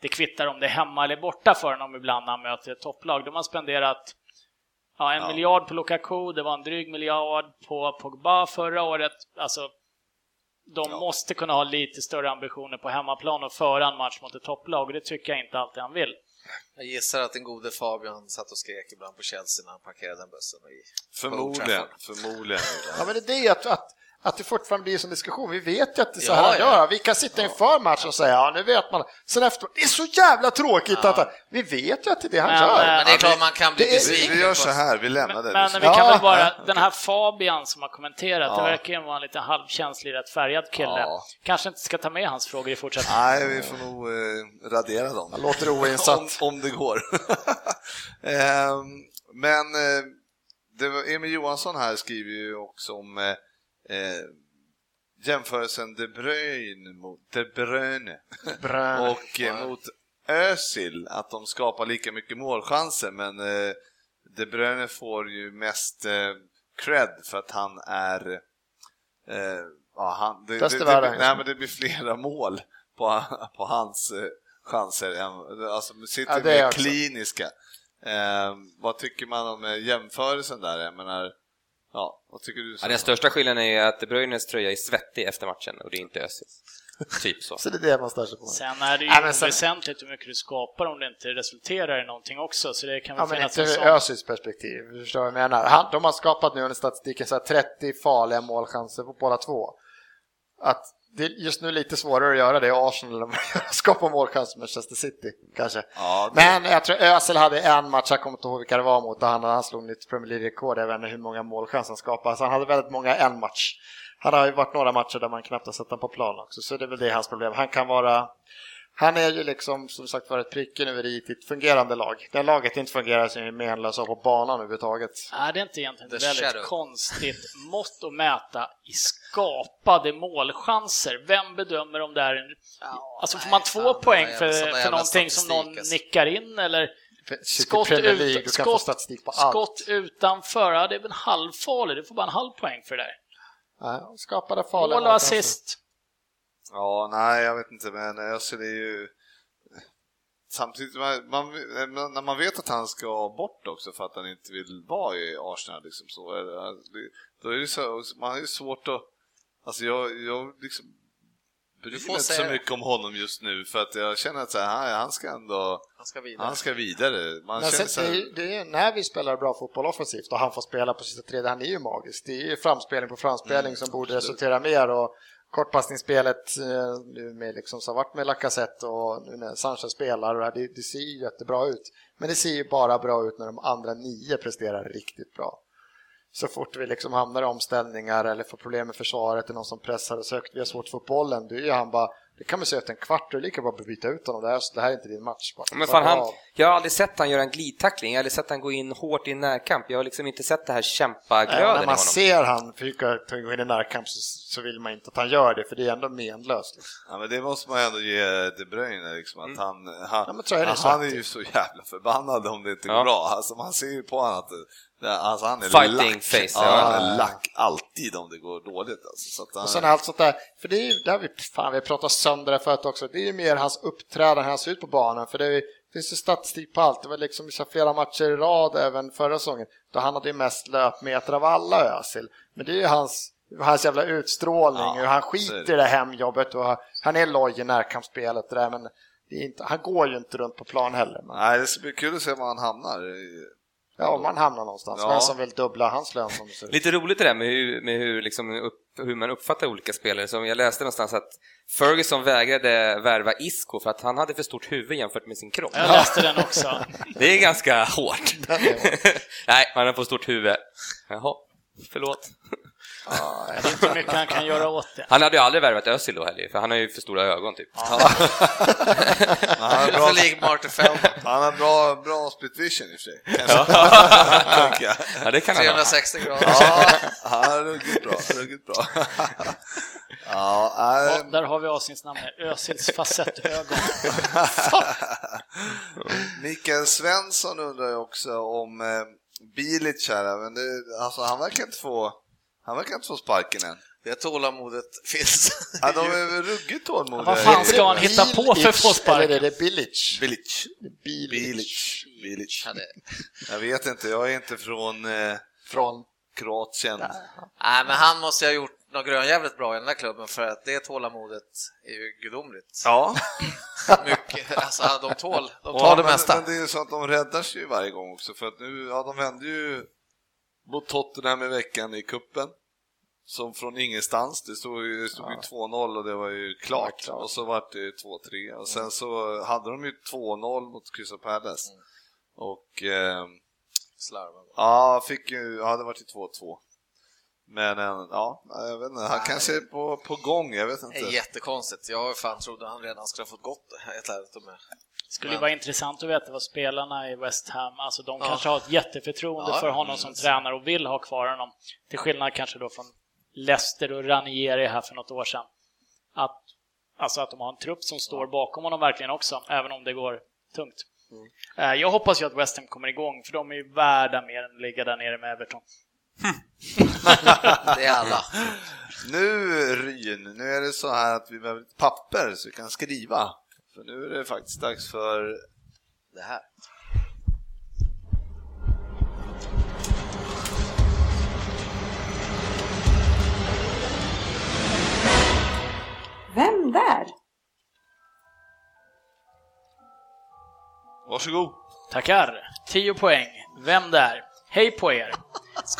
det kvittar om det är hemma eller borta för honom ibland när han möter ett topplag. De har spenderat ja, en Ja. miljard på Lukaku, det var en dryg miljard på Pogba förra året. Alltså, de Ja. måste kunna ha lite större ambitioner på hemmaplan och föra en match mot ett topplag och det tycker jag inte alltid han vill. Jag gissar att den gode Fabian satt och skrek ibland på Chelsea när han parkerade den bussen. i- Förmodligen, förmodligen. Ja, men det är det att, att, att det fortfarande blir som diskussion. Vi vet ju att det är så Ja, här han ja. gör. Vi kan sitta inför matchen och säga ja, nu vet man. Sen efteråt, det är så jävla tråkigt att vi vet ju att det är det han Men, gör. eh, Men det är Ja, klart vi- man kan bli det är- Vi, besviken. vi gör så här, vi lämnar det. Men nu. vi kan Ja, väl bara, ja, den här Fabian som har kommenterat, Ja. det verkar ju vara en lite halvkänslig, rätt färgad kille. Ja. Kanske inte ska ta med hans frågor i fortsättningen. Nej, vi får nog eh, radera dem. Han låter oinsatt. (laughs) om, om det går. (laughs) Ehm, men eh, det var, Emil Johansson här skriver ju också om eh, jämförelsen De Bruyne mot De Bruyne (laughs) och eh, mot Özil, att de skapar lika mycket målchanser, men eh, De Bruyne får ju mest eh, cred för att han är eh, ja, han, det, det, världen, det, nej, men det blir flera mål på, (laughs) på hans eh, chanser. än- Alltså, sitter Ja, det mer kliniska. Eh, vad tycker man om eh, jämförelsen där? Jag menar, ja, vad tycker du? Ja, den största skillnaden är att De Bruynes tröja är svettig efter matchen och det är inte Özils. Typ så. Så det är det man stör sig på. Sen är det ju Ja, men sen- väsentligt hur mycket du skapar om det inte resulterar i någonting också, så det kan väl Ja, men finnas inte en ur sån. Özils perspektiv. Du förstår vad jag menar. Han, de har skapat nu under statistiken så här 30 farliga målchanser på båda två. Att det är just nu lite svårare att göra det i Arsenal än att (laughs) skapa målchanser Manchester City, kanske. Ja, det- Men jag tror Özil hade en match, jag kommer inte ihåg vilka det var mot, där han, han slog nytt Premier League-rekord. Jag vet inte hur många målchanser han skapade. Så han hade väldigt många en match. Han har ju varit några matcher där man knappt har sett honom på plan också, så det är väl det hans problem. Han kan vara Han är ju liksom som sagt var ett pricken över i ett fungerande lag. Det laget inte fungerar så är menlösa på banan överhuvudtaget. Nej, det är inte egentligen The ett väldigt shadow. konstigt mått att mäta i skapade målchanser. Vem bedömer om det är en... Alltså får nej, man två fan, poäng det för, jävla- för någonting som någon alltså. nickar in eller skott, ut, skott, skott utanför? Ja, det är väl en halvfarlig, du får bara en halv poäng för det där. Ja, skapade farliga Mål och assist. Ja, nej, jag vet inte, men Özil är ju... Samtidigt, man, man, när man vet att han ska bort också för att han inte vill vara i Arsenal, liksom så, är det- då är det så, man har ju svårt att... Alltså jag, jag liksom bryr Du mig får inte så mycket om honom just nu för att jag känner att så här, han, ska ändå... Han ska vidare. Han ska vidare. Man känner sen, så det, här, är, det är när vi spelar bra fotboll offensivt och han får spela på sista tredje, han är ju magisk. Det är ju framspelning på framspelning Mm, som borde absolut. resultera mer och kortpassningsspelet eh, nu med liksom, som varit med Lacazette och nu när Sanchez spelar, och det, det, ser ju jättebra ut. Men det ser ju bara bra ut när de andra nio presterar riktigt bra. Så fort vi liksom hamnar i omställningar eller får problem med försvaret, eller någon som pressar oss högt, vi har svårt att få upp bollen, då är ju han bara, det kan man säga efter en kvart, och lika bra att byta ut honom, det här, det här är inte din match. Bara, Men fan, han, jag har aldrig sett han göra en glidtackling, jag har aldrig sett han gå in hårt i en närkamp. Jag har liksom inte sett det här kämpaglöden i när man honom. ser han försöka gå in i närkamp så, så vill man inte att han gör det, för det är ändå menlöst. Liksom. Ja, men det måste man ändå ge De Bruyne, liksom, att han, han, Ja, är han, är ju så jävla förbannad om det inte går Ja. bra. Alltså, man ser ju på honom att alltså, han är Fighting lack. face, Ja, ja. han är lack alltid om det går dåligt. Alltså, så att han, Och sen allt sånt där, för det är ju, där vi, fan vi har pratat sönder det förut också, det är ju mer hans uppträdande, hur han ser ut på banan, för det, är, det finns ju statistik på allt, det var liksom flera matcher i rad även förra säsongen, då han hade ju mest löpmeter av alla Özil, men det är ju hans, hans jävla utstrålning, Ja, hur han skiter det. i det hemjobbet och han är loj i närkampsspelet det där, men det är inte, han går ju inte runt på plan heller. Men, Nej, det ska bli kul att se var han hamnar. Ja, om man hamnar någonstans, Ja. vem som vill dubbla hans lön som det ser ut. Lite roligt det där med hur, med hur, liksom upp, hur man uppfattar olika spelare. Som jag läste någonstans att Ferguson vägrade värva Isco för att han hade för stort huvud jämfört med sin kropp. Jag läste den också. (laughs) Det är ganska hårt. (laughs) Nej, han har för stort huvud. Jaha, förlåt. Det är inte mycket han kan göra åt det. Han hade ju aldrig värvat Özil då heller, för han har ju för stora ögon typ. (laughs) Han har bra, lik Martin Feldman. han har bra, bra split vision i och för sig. (laughs) Ja, det kan han ha. 360 grader. Ja, han är ruggigt bra. Ruggigt bra. (laughs) Ja, Ja, äh, där har vi avsnittsnamnet, Özils facettögon. Mikael Svensson undrar ju också om eh, Bilic här, men det, alltså, han verkar inte få han verkar inte få sparken än. Det tålamodet (laughs) finns. Ja, de är väl ruggigt tålmodiga. Vad fan ska han hitta på för Bilic, fåspark? Eller är det Bilic? Bilic. Bilic. Bilic. Ja, Jag vet inte, jag är inte från eh, Från Kroatien. Nej, men han måste ju ha gjort något grönjävligt bra i den där klubben för att det tålamodet är ju gudomligt. Ja, (laughs) Mycket, alltså de tål, de Ja, tar det men, mesta. men det är ju så att de räddar sig ju varje gång också för att nu, ja de vände ju mot Tottenham i veckan i kuppen. Som från ingenstans, det stod ju, det stod ju 2-0 och det var ju klart. Klart. och så vart det 2-3 och sen så hade de ju 2-0 mot Crystal Palace. Och eh, Slarvar. ja, fick ju, ja det vart ju 2-2 men eh, ja, jag vet inte, han kanske är på, på gång, jag vet Det inte. är jättekonstigt. Jag fan trodde han redan skulle ha fått gått helt ärligt med. Det skulle ju vara intressant att veta vad spelarna i West Ham, alltså de Ja. kanske har ett jätteförtroende Ja, för honom mm. som tränare och vill ha kvar honom. Till skillnad kanske då från Leicester och Ranieri här för något år sedan. Att, alltså att de har en trupp som står bakom honom verkligen också, även om det går tungt. Eh, Jag hoppas ju att West Ham kommer igång, för de är ju värda mer än att ligga där nere med Everton. (laughs) Det är alla. Nu Ryn, nu är det så här att vi behöver ett papper så vi kan skriva. För nu är det faktiskt dags för Det här. Vem där? Varsågod. Tackar! 10 poäng. Vem där? Hej på er!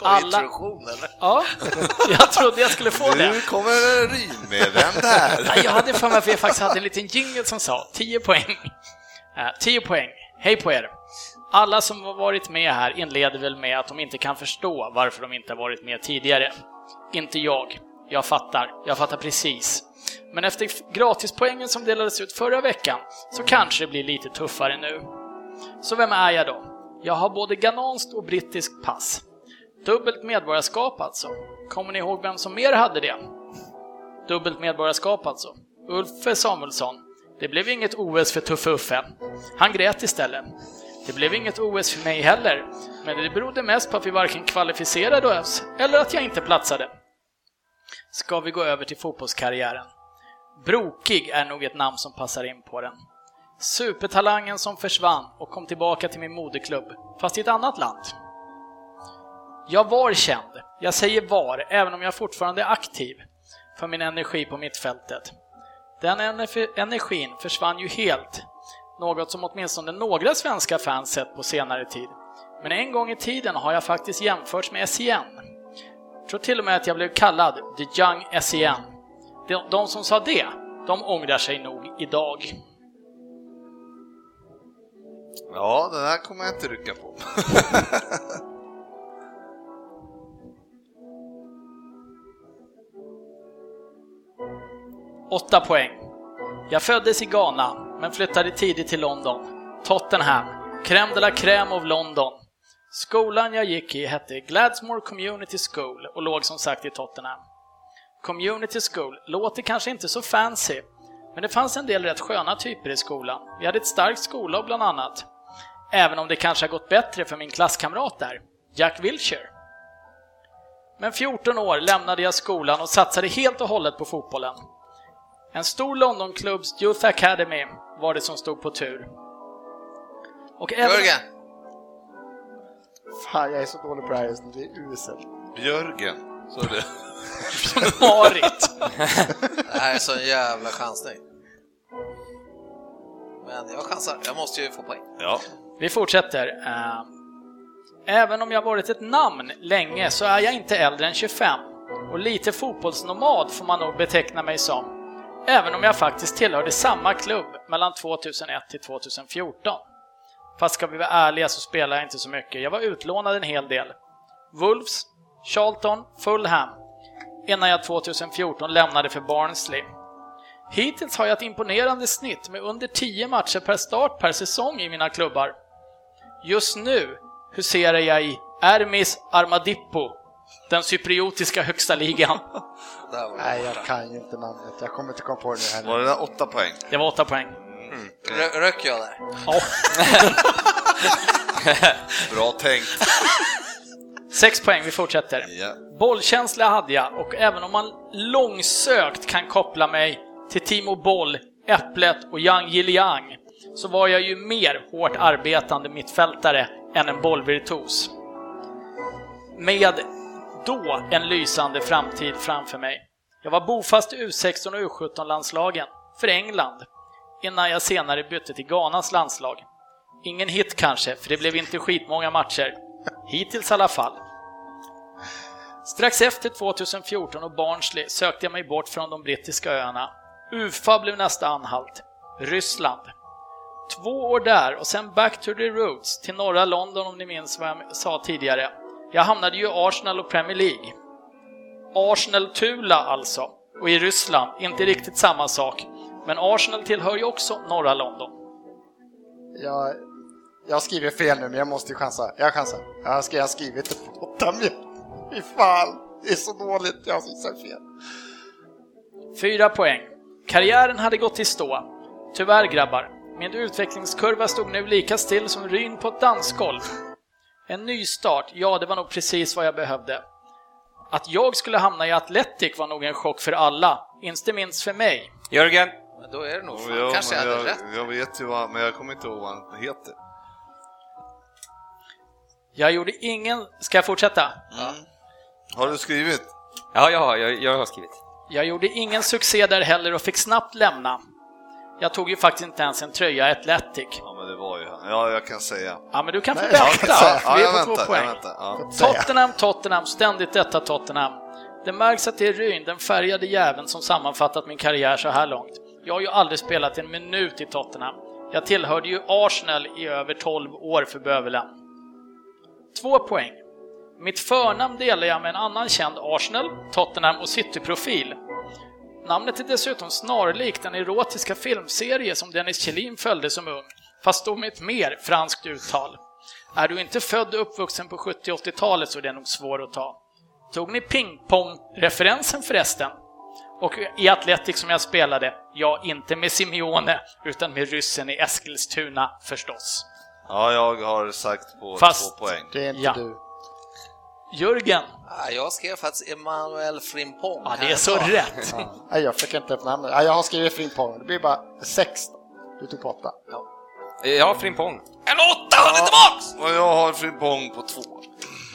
Vi Alla- eller? Ja, (laughs) jag trodde jag skulle få det. Nu kommer Ryn med Vem där? Ja, jag hade för mig att vi faktiskt hade en liten jingle som sa 10 poäng. Eh, 10 poäng. Hej på er! Alla som har varit med här inleder väl med att de inte kan förstå varför de inte har varit med tidigare. Inte jag. Jag fattar. Jag fattar precis. Men efter gratispoängen som delades ut förra veckan så kanske det blir lite tuffare nu. Så vem är jag då? Jag har både ghananskt och brittiskt pass. Dubbelt medborgarskap alltså. Kommer ni ihåg vem som mer hade det? Dubbelt medborgarskap alltså. Ulf Samuelsson. Det blev inget OS för Tuffe Uffe. Han grät istället. Det blev inget OS för mig heller, men det berodde mest på att vi varken kvalificerade oss eller att jag inte platsade. Ska vi gå över till fotbollskarriären? Brokig är nog ett namn som passar in på den. Supertalangen som försvann och kom tillbaka till min moderklubb, fast i ett annat land. Jag var känd, jag säger var, även om jag fortfarande är aktiv, för min energi på mittfältet. Den energin försvann ju helt, något som åtminstone några svenska fans sett på senare tid. Men en gång i tiden har jag faktiskt jämförts med S.I.N. Jag tror till och med att jag blev kallad The Young S.I.N.”. De, de som sa det, de ångrar sig nog idag. Ja, den här kommer jag inte rycka på. (laughs) 8 poäng. Jag föddes i Ghana, men flyttade tidigt till London. Tottenham, crème de la crème of London. Skolan jag gick i hette Gladsmore Community School och låg som sagt i Tottenham. Community School låter kanske inte så fancy, men det fanns en del rätt sköna typer i skolan. Vi hade ett starkt skollag bland annat. Även om det kanske har gått bättre för min klasskamrat där, Jack Wilshire. Men 14 år lämnade jag skolan och satsade helt och hållet på fotbollen. En stor Londonklubbs Youth Academy var det som stod på tur. Och även... Jörgen! Fan, jag är så dålig på det här just nu. Det är uselt. Björgen, så det. Marit. Det här är så en jävla chansning. Men jag chansar, jag måste ju få poäng. Ja. Vi fortsätter. Eh, Även om jag varit ett namn länge så är jag inte äldre än 25 och lite fotbollsnomad får man nog beteckna mig som. Även om jag faktiskt tillhörde samma klubb mellan 2001 till 2014. Fast ska vi vara ärliga så spelade jag inte så mycket. Jag var utlånad en hel del. Wolves, Charlton, Fulham innan jag 2014 lämnade för Barnsley. Hittills har jag ett imponerande snitt med under 10 matcher per start per säsong i mina klubbar. Just nu huserar jag i Ermis Armadippo, den cypriotiska högsta ligan. (laughs) Där var. Nej, jag kan ju inte namnet. Jag kommer inte komma på det nu Var heller. det där åtta poäng? Det var 8 poäng. Rö- Röck jag där? Ja. (laughs) Bra tänkt. 6 poäng, vi fortsätter. Ja. Bollkänsla hade jag och även om man långsökt kan koppla mig till Timo Boll, Äpplet och Yang Yiliang så var jag ju mer hårt arbetande mittfältare än en bollvirtuos. Med då en lysande framtid framför mig. Jag var bofast i U16 och U17-landslagen för England innan jag senare bytte till Ghanas landslag. Ingen hit kanske, för det blev inte skitmånga matcher. Hittills i alla fall. Strax efter 2014 och Barnsley sökte jag mig bort från de brittiska öarna. Ufa blev nästa anhalt. Ryssland. Två år där och sen back to the roots till norra London om ni minns vad jag sa tidigare. Jag hamnade ju i Arsenal och Premier League. Arsenal-Tula alltså. Och i Ryssland, inte riktigt samma sak. Men Arsenal tillhör ju också norra London. Jag, jag skriver fel nu, men jag måste ju chansa. Jag chansar. Jag har skrivit, jag har skrivit minuter. Fy fan, det är så dåligt. Jag gissar fel. Fyra poäng. Karriären hade gått i stå. Tyvärr grabbar, min utvecklingskurva stod nu lika still som ryn på ett dansgolv. En ny start, ja det var nog precis vad jag behövde. Att jag skulle hamna i Atletic var nog en chock för alla, inte minst för mig. Jörgen, Men då är det nog fan, Ja, kanske jag hade jag, rätt. jag vet ju vad, men jag kommer inte ihåg vad han heter. Jag gjorde ingen... Ska jag fortsätta? Har du skrivit? ja, jag, jag, jag har skrivit. Jag gjorde ingen succé där heller och fick snabbt lämna. Jag tog ju faktiskt inte ens en tröja i Atletic. Ja, men det var ju han. Ja, jag kan säga. Ja, men du kan få vänta. Ja, Vi är på två väntar. poäng. Jag väntar. Ja. Tottenham, Tottenham, ständigt detta Tottenham. Det märks att det är Ryn, den färgade jäveln, som sammanfattat min karriär så här långt. Jag har ju aldrig spelat en minut i Tottenham. Jag tillhörde ju Arsenal i över 12 år för bövelen. Två poäng. Mitt förnamn delar jag med en annan känd Arsenal, Tottenham och City-profil. Namnet är dessutom snarlikt den erotiska filmserie som Dennis Kjellin följde som ung, fast då med ett mer franskt uttal. Är du inte född och uppvuxen på 70 80-talet så är det nog svår att ta. Tog ni pingpong-referensen förresten? Och i Atletic som jag spelade, ja, inte med Simeone, utan med ryssen i Eskilstuna förstås. Ja, jag har sagt på Fast- två poäng. Det är inte Ja. du. Jörgen, Ah, Jag skrev faktiskt Emanuel Frimpong. ja, det är så rätt. Ja. Nej, jag fick inte upp namnet. Ja, jag har skrivit Frimpong. Det blir bara 16. Du tog på 8. Ja, Frimpong. En åtta, han är tillbaks! Och jag har Frimpong på två.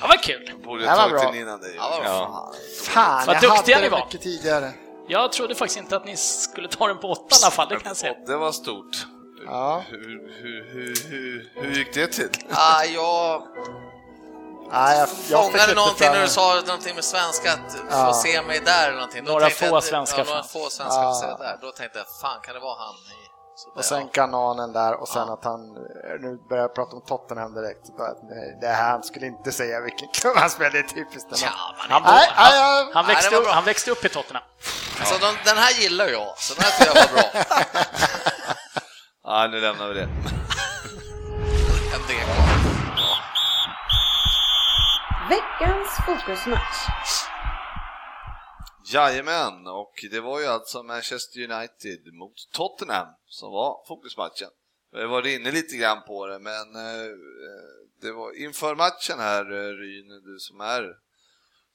Ja, vad kul. Borde Det var jag tagit bra. den innan dig. Ja, vad. Ja. Fan, Vad jag duktiga hade ni det var. mycket tidigare. Jag trodde faktiskt inte att ni skulle ta den på åtta i alla fall, det kan jag säga. Det var stort. Ja. Hur, hur, hur, hur, hur gick det till? Ah, jag Nej, jag, jag fick fångade inte någonting när du sa någonting med svenska, att få Ja. se mig där eller någonting. Då Några tänkte jag få att- svenska Ja, några fan. få svenska Ja. få se där. Då tänkte jag, fan kan det vara han i... Så där, Och sen ja. kananen där och sen att han, nu börjar jag prata om Tottenham direkt. Att, nej, Det här, han skulle inte säga vilken klubb han spelade, det är typiskt. Man Han, Nej, han, han, Nej, växte upp, han växte upp i Tottenham. Så de, den här gillar jag, så den här tycker jag var bra. (laughs) Ja, nu lämnar vi det. (laughs) Veckans fokusmatch. Jajamän, och det var ju alltså Manchester United mot Tottenham som var fokusmatchen. Vi har varit inne lite grann på det, men eh, det var inför matchen här, eh, Ryn, du som är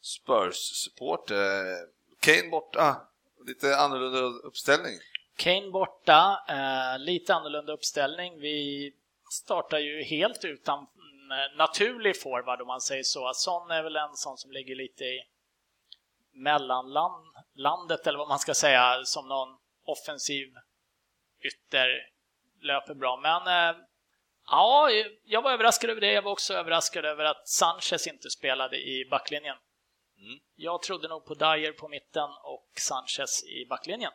Spurs-supporter, eh, Kane borta, lite annorlunda uppställning. Kane borta, lite annorlunda uppställning. Vi startar ju helt utan naturlig forward om man säger så. Son är väl en sån som ligger lite i mellanlandet eller vad man ska säga som någon offensiv ytter löper bra. Men eh, ja, jag var överraskad över det. Jag var också överraskad över att Sanchez inte spelade i backlinjen. Mm. Jag trodde nog på Dyer på mitten och Sanchez i backlinjen.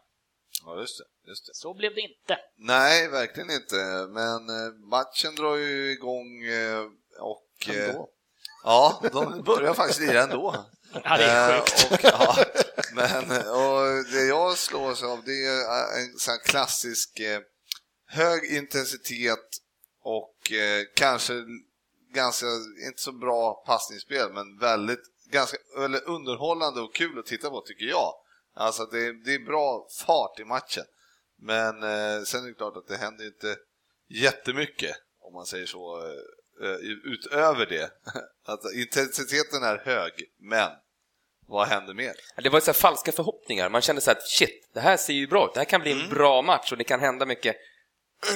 Ja, just det. Just det. Så blev det inte. Nej, verkligen inte, men eh, matchen drar ju igång eh, och... Ändå. Ja, de börjar faktiskt lira ändå. Ja, det är Eh, sjukt. Och, ja, men och det jag slås av det är en sån klassisk eh, hög intensitet och eh, kanske ganska, inte så bra passningsspel, men väldigt ganska, eller underhållande och kul att titta på tycker jag. Alltså det, det är bra fart i matchen. Men eh, sen är det klart att det händer inte jättemycket om man säger så eh, utöver det. (laughs) Att intensiteten är hög, men vad händer mer? Det var så här falska förhoppningar. Man kände så här att shit, det här ser ju bra ut. Det här kan bli en bra match och det kan hända mycket.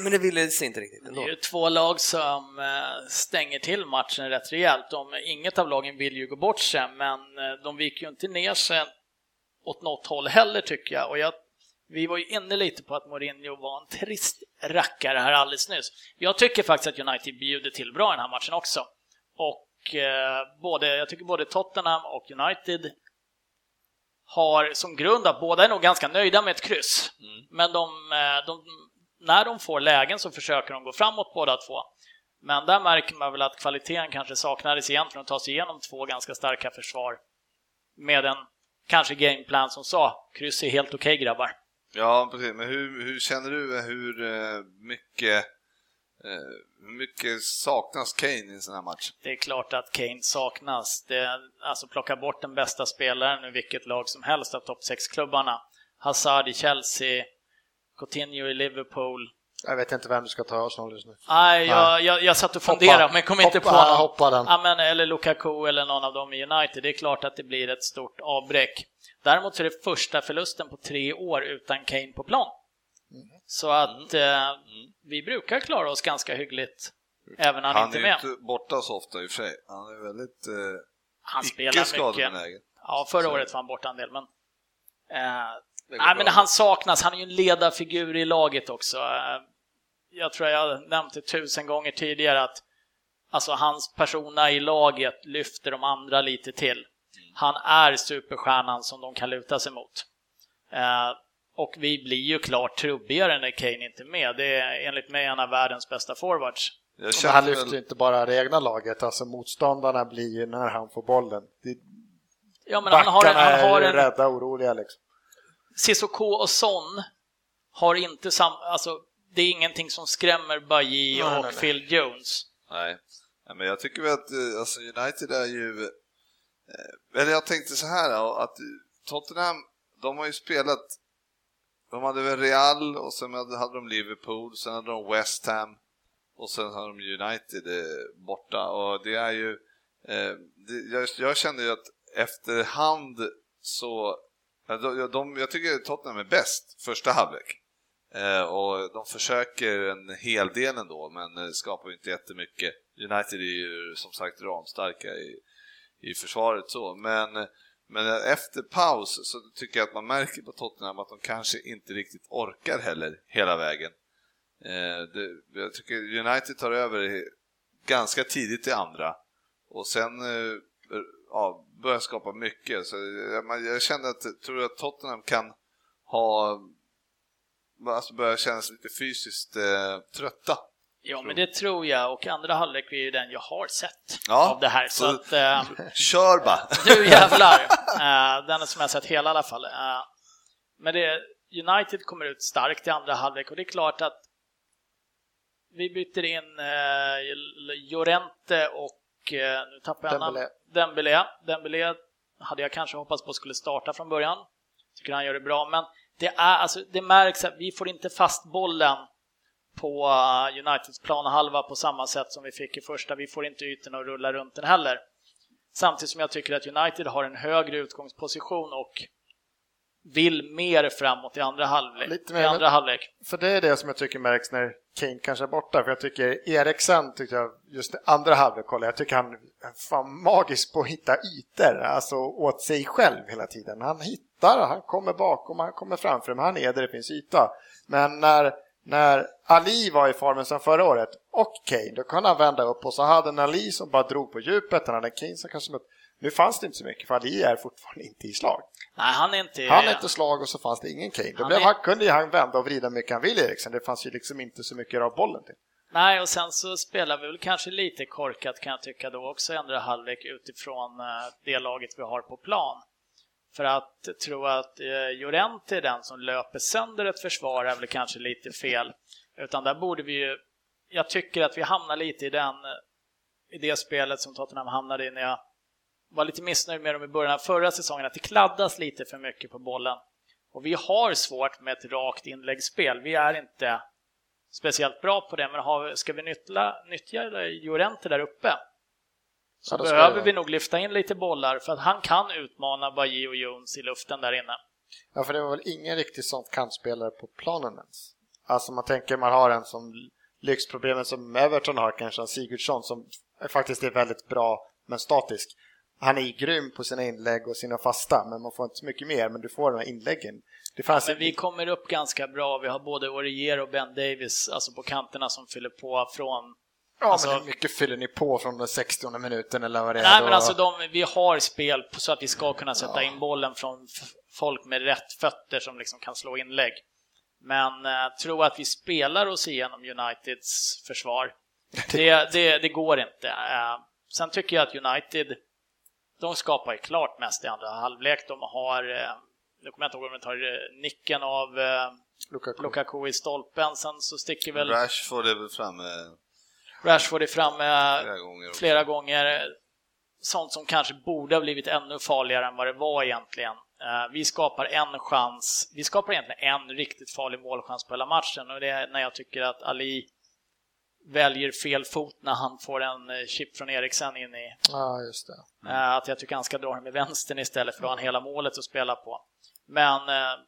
Men det ville sig inte riktigt Det ändå. är ju två lag som eh, stänger till matchen rätt rejält. De, inget av lagen vill ju gå bort sig, men eh, de viker ju inte ner sig åt något håll heller tycker jag. Och jag, vi var ju inne lite på att Mourinho var en trist rackare här alldeles nyss. Jag tycker faktiskt att United bjuder till bra i den här matchen också. Och eh, både, jag tycker både Tottenham och United har som grund att båda är nog ganska nöjda med ett kryss. Men de, eh, de, när de får lägen så försöker de gå framåt båda två. Men där märker man väl att kvaliteten kanske saknades egentligen att ta sig igenom två ganska starka försvar med en kanske gameplan som sa kryss är helt okej grabbar. Ja, precis. Men hur, hur känner du hur eh, mycket, hur mycket saknas Kane i en sån här match? Det är klart att Kane saknas. Det, alltså plocka bort den bästa spelaren i vilket lag som helst av topp 6-klubbarna. Hazard i Chelsea, Coutinho i Liverpool. Jag vet inte vem du ska ta Arsenal just nu. Nej, jag, jag, jag satt och funderade men kom inte hoppa, på någon. Hoppa den. Ja, men, eller Lukaku eller någon av dem i United. Det är klart att det blir ett stort avbräck. Däremot så är det första förlusten på tre år utan Kane på plan. Så att eh, vi brukar klara oss ganska hyggligt även när han, Han inte är är ju med. inte borta så ofta i och för sig. Han är väldigt eh, Han spelar mycket. Ja, förra Så- året var han borta en del, men... Eh, nej, men han saknas. Han är ju en ledarfigur i laget också. Eh, jag tror jag har nämnt det tusen gånger tidigare att alltså, hans persona i laget lyfter de andra lite till. Han är superstjärnan som de kan luta sig mot. Och vi blir ju klart trubbigare när Kane inte är med. Det är enligt mig en av världens bästa forwards. Jag Men känner han väl- lyfter ju inte bara det egna laget, alltså motståndarna blir ju när han får bollen. Det, Ja, men han har en, backarna han har är ju en, rädda och oroliga liksom. Cissoko och Son har inte sam... Alltså, det är ingenting som skrämmer Bailly Nej, och nej, nej. Phil Jones. Nej. Men jag tycker väl att eh, alltså United är ju... eh, Eller jag tänkte så här att Tottenham, de har ju spelat... De hade väl Real och sen hade de Liverpool, sen hade de West Ham och sen hade de United eh, borta och det är ju... Eh, det, jag, jag kände ju att efterhand så... de, de, jag tycker Tottenham är bäst första halvlek. Eh, och de försöker en hel del ändå, men eh, skapar ju inte jättemycket. United är ju som sagt ramstarka i, i försvaret så, men, eh, men efter paus så tycker jag att man märker på Tottenham att de kanske inte riktigt orkar heller hela vägen. Eh, jag tycker United tar över ganska tidigt i andra och sen eh, ja, börjar skapa mycket. Så jag, kände att, tror att Tottenham kan ha alltså börja kännas lite fysiskt eh, trötta. Ja, men det tror jag och andra halvlek är ju den jag har sett Ja, av det här. Så, så- att, eh, Kör bara! (laughs) du jävlar! Eh, den som jag har sett hela i alla fall. Eh, men det, United kommer ut starkt i andra halvlek och det är klart att vi byter in eh, Llorente och eh, nu tappar jag. Dembélé. Dembélé. Dembélé hade jag kanske hoppats på skulle starta från början. Tycker han gör det bra, men det, är, alltså, det märks att vi får inte fast bollen på eh, Uniteds planhalva på samma sätt som vi fick i första. Vi får inte ytorna att rulla runt den heller. Samtidigt som jag tycker att United har en högre utgångsposition och vill mer framåt i andra halvlek. Lite I mer, andra halvlek. För det är det som jag tycker märks när Kane kanske är borta. För jag tycker Eriksen, tyckte jag, just andra halvlek, kolla, jag tycker han är magisk på att hitta ytor, alltså åt sig själv hela tiden. Han hittar, han kommer bakom, han kommer framför, men han är där det finns yta. Men när, när Ali var i formen som förra året och Kane, då kunde han vända upp och så hade en Ali som bara drog på djupet, han hade en Kane som kanske upp. Nu fanns det inte så mycket, för Ali är fortfarande inte i slag. Nej, han är inte... Han är inte slag och så fanns det ingen Kane. Då Han blev, är- han kunde han vända och vrida mycket han ville Eriksen. Det fanns ju liksom inte så mycket av bollen till. Nej, och sen så spelar vi väl kanske lite korkat kan jag tycka då också i andra halvlek utifrån eh, det laget vi har på plan. För att tro att eh, Llorente är den som löper sönder ett försvar är väl kanske lite fel. Utan där borde vi ju... Jag tycker att vi hamnar lite i den eh, i det spelet som Tottenham hamnade i när jag var lite missnöjd med dem i början av förra säsongen, att det kladdas lite för mycket på bollen. Och vi har svårt med ett rakt inläggsspel. Vi är inte speciellt bra på det, men har, ska vi nyttla, nyttja Llorente där uppe så Ja, behöver vi nog lyfta in lite bollar för att han kan utmana Bajy och Jones i luften där inne. Ja, för det var väl ingen riktigt sånt kantspelare på planen ens. Alltså man tänker man har en som lyxproblemen som Everton har, kanske Sigurdsson som faktiskt är väldigt bra men statisk. Han är grym på sina inlägg och sina fasta, men man får inte så mycket mer, men du får de här inläggen. Det fanns Men vi kommer upp ganska bra. Vi har både Orier och Ben Davis alltså på kanterna som fyller på från Ja, alltså- men hur mycket fyller ni på från den 60 minuten eller vad det är? Nej, då? men alltså de, vi har spel så att vi ska kunna sätta in bollen från folk med rätt fötter som liksom kan slå inlägg. Men eh, tro att vi spelar oss igenom Uniteds försvar, (laughs) det, det, det går inte. Eh, sen tycker jag att United, de skapar ju klart mest i andra halvlek. De har, eh, nu kommer jag inte ihåg om de tar eh, nicken av eh, Lukaku. Lukaku i stolpen, sen så sticker väl Rashford är väl framme Rashford är framme flera gånger. flera gånger sånt som kanske borde ha blivit ännu farligare än vad det var egentligen. Eh, Vi skapar en chans, vi skapar egentligen en riktigt farlig målchans på hela matchen och det är när jag tycker att Ali väljer fel fot när han får en eh, chip från Eriksen in i... Ja, just det. eh, Att jag tycker han ska dra den med vänstern istället för att ha han hela målet att spela på. Men eh,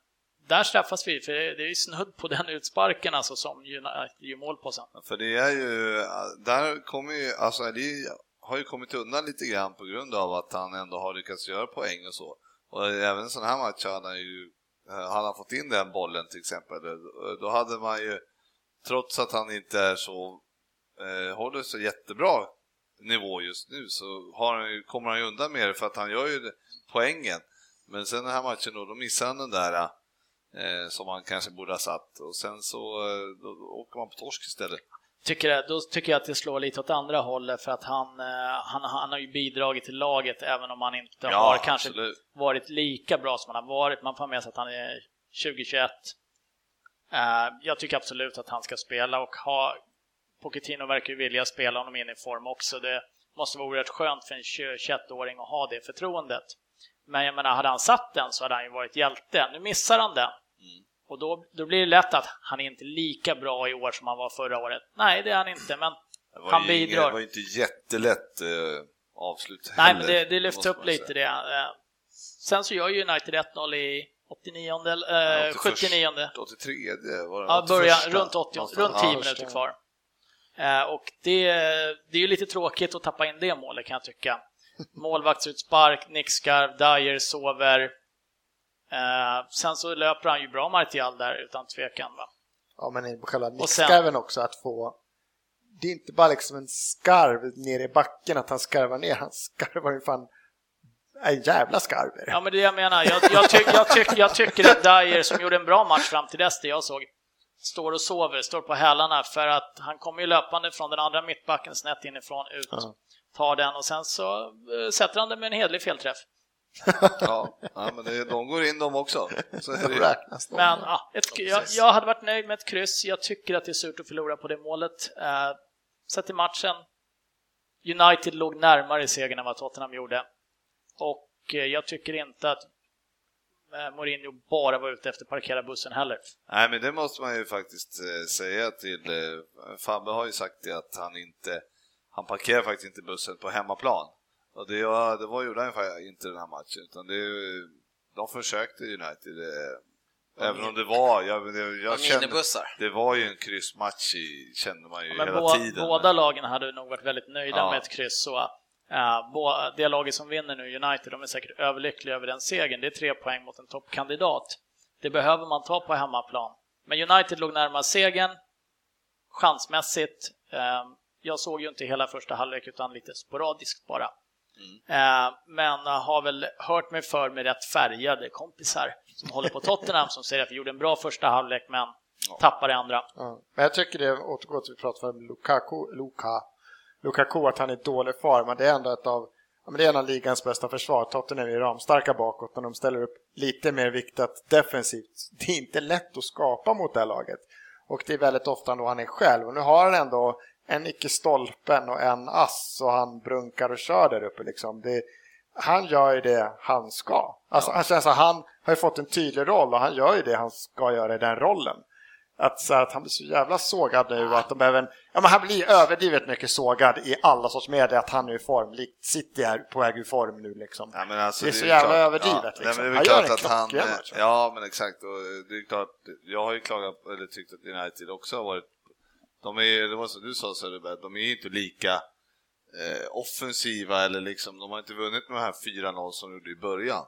där straffas vi, för det är ju snudd på den utsparken alltså som United gör mål på sen. För det är ju, där kommer ju, alltså det har ju kommit undan lite grann på grund av att han ändå har lyckats göra poäng och så. Och även en sån här match hade han ju, hade han fått in den bollen till exempel, då hade man ju, trots att han inte är så, eh, håller så jättebra nivå just nu så har han ju, kommer han ju undan med det för att han gör ju poängen. Men sen den här matchen då, då missar han den där eh, som han kanske borde ha satt och sen så eh, då åker man på torsk istället. tycker jag, då tycker jag att det slår lite åt andra hållet för att han, eh, han, han har ju bidragit till laget även om han inte har kanske absolut. varit lika bra som han har varit. Man får med sig att han är 2021. Eh, jag tycker absolut att han ska spela och ha Pochettino verkar ju vilja spela honom in i form också. Det måste vara oerhört skönt för en 21-åring att ha det förtroendet. Men jag menar, hade han satt den så hade han ju varit hjälte. Nu missar han den. Och då, då blir det lätt att han är inte lika bra i år som han var förra året. Nej, det är han inte, men han bidrar. Det var inte jättelätt eh, avslut Nej, men det, det lyfter upp lite det. Eh, sen så gör ju United 1-0 i 89, eh, 79. 83, det var det ja, början, runt, 80, runt 10 minuter kvar. Eh, och det, det är ju lite tråkigt att tappa in det målet kan jag tycka. (laughs) Målvaktsutspark, nickskarv, Dyer sover. Eh, sen så löper han ju bra Martial där utan tvekan. Va? Ja, men själva nickskarven också att få det är inte bara liksom en skarv ner i backen att han skarvar ner, han skarvar ju fan en jävla skarv Ja, men det jag menar. Jag, jag, tyck, jag, tyck, jag tycker att Dyer, som gjorde en bra match fram till dess, det jag såg, står och sover, står på hälarna för att han kommer ju löpande från den andra mittbacken snett inifrån ut, tar den och sen så uh, sätter han den med en hedlig felträff. Ja, ja, men det, de går in de också. Så är det räknas de. Men ja, ett, jag, jag, hade varit nöjd med ett kryss. Jag tycker att det är surt att förlora på det målet. Uh, sett i matchen, United låg närmare segern än vad Tottenham gjorde. Och uh, jag tycker inte att Mourinho bara var ute efter att parkera bussen heller. Nej, men det måste man ju faktiskt säga till Fabbe har ju sagt det att han inte, han parkerar faktiskt inte bussen på hemmaplan. Och det, var, det var, gjorde han inte den här matchen, utan det, de försökte United. Det, även om det var, jag, jag, jag kände, det var ju en kryssmatch i, kände man ju ja, hela bo, tiden. Båda lagen hade nog varit väldigt nöjda ja. med ett kryss. Så, uh, det laget som vinner nu, United, de är säkert överlyckliga över den segern. Det är tre poäng mot en toppkandidat. Det behöver man ta på hemmaplan. Men United låg närmast segern, chansmässigt. Uh, jag såg ju inte hela första halvlek utan lite sporadiskt bara. Mm. Men har väl hört mig för med rätt färgade kompisar som håller på Tottenham som säger att vi gjorde en bra första halvlek men ja. tappade andra. Ja. Men jag tycker det, återgår till vi pratade om Lukaku, Luka, Lukaku, att han är i dålig form. Det är ändå ett av det är en av ligans bästa försvar. Tottenham är ramstarka bakåt när de ställer upp lite mer viktat defensivt. Det är inte lätt att skapa mot det här laget. Och det är väldigt ofta då han är själv. Och nu har han ändå en icke stolpen och en ass och han brunkar och kör där uppe. Liksom. Det, han gör ju det han ska. Alltså, ja. han, känns att han har fått en tydlig roll och han gör ju det han ska göra i den rollen. Att, så att han blir så jävla sågad nu att de behöver, ja men han blir överdrivet mycket sågad i alla sorts medier att han är i form, likt City är på väg ur form nu liksom. Ja, alltså, det är så jävla klart, överdrivet ja, liksom. Nej, han gör en att han, Ja men exakt, och det är klart, jag har ju klagat, eller tyckt att United också har varit de är, det var som du sa Söderberg, de är inte lika eh, offensiva eller liksom, de har inte vunnit med de här 4-0 som de gjorde i början.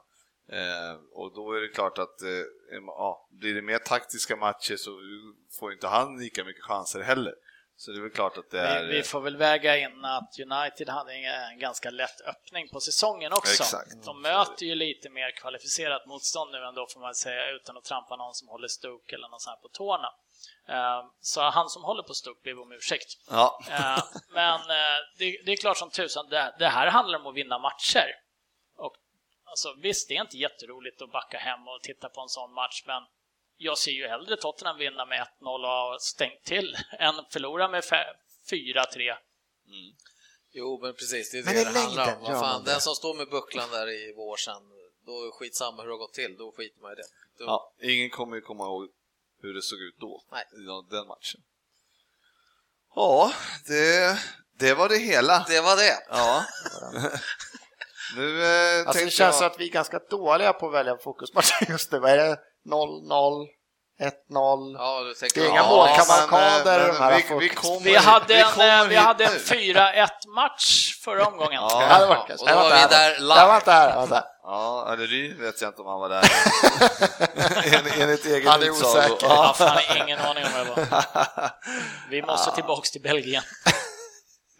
Eh, och då är det klart att eh, ja, blir det mer taktiska matcher så får inte han lika mycket chanser heller. Så det är väl klart att det är... Vi, vi får väl väga in att United hade en ganska lätt öppning på säsongen också. Exakt. De möter ju lite mer kvalificerat motstånd nu ändå får man säga utan att trampa någon som håller Stoke eller något sånt på tårna. Eh, så han som håller på Stoke ber om ursäkt. Ja. Eh, men eh, det, det, är klart som tusan, det, det, här handlar om att vinna matcher. Och, alltså, visst, det är inte jätteroligt att backa hem och titta på en sån match, men jag ser ju hellre Tottenham vinna med 1-0 och ha stängt till än förlora med 4-3. Mm. Jo, men precis, det är det men det handlar om. Vad fan, den som står med bucklan där i vår sen, då skitsamma hur det har gått till, då skiter man i det. Då... Ja, ingen kommer ju komma ihåg hur det såg ut då, Nej. i den matchen. Ja, det, det var det hela. Det var det. Ja. (laughs) nu eh, alltså, det känns jag... att vi är ganska dåliga på att välja fokusmatcher just nu. Vad är det? 0-0? 1-0. Ja, det är inga ja, målkavalkader. Vi, vi, vi, vi, hade en, vi hade en 4-1 match förra omgången. Ja, det var, ja, och då var vi där live. Jag var inte här. Jag var där. Ja, eller Ry vet jag inte om han var där. (laughs) en, enligt egen Han är osäker. Ja, har ingen aning om det var. (laughs) Vi måste tillbaks till Belgien.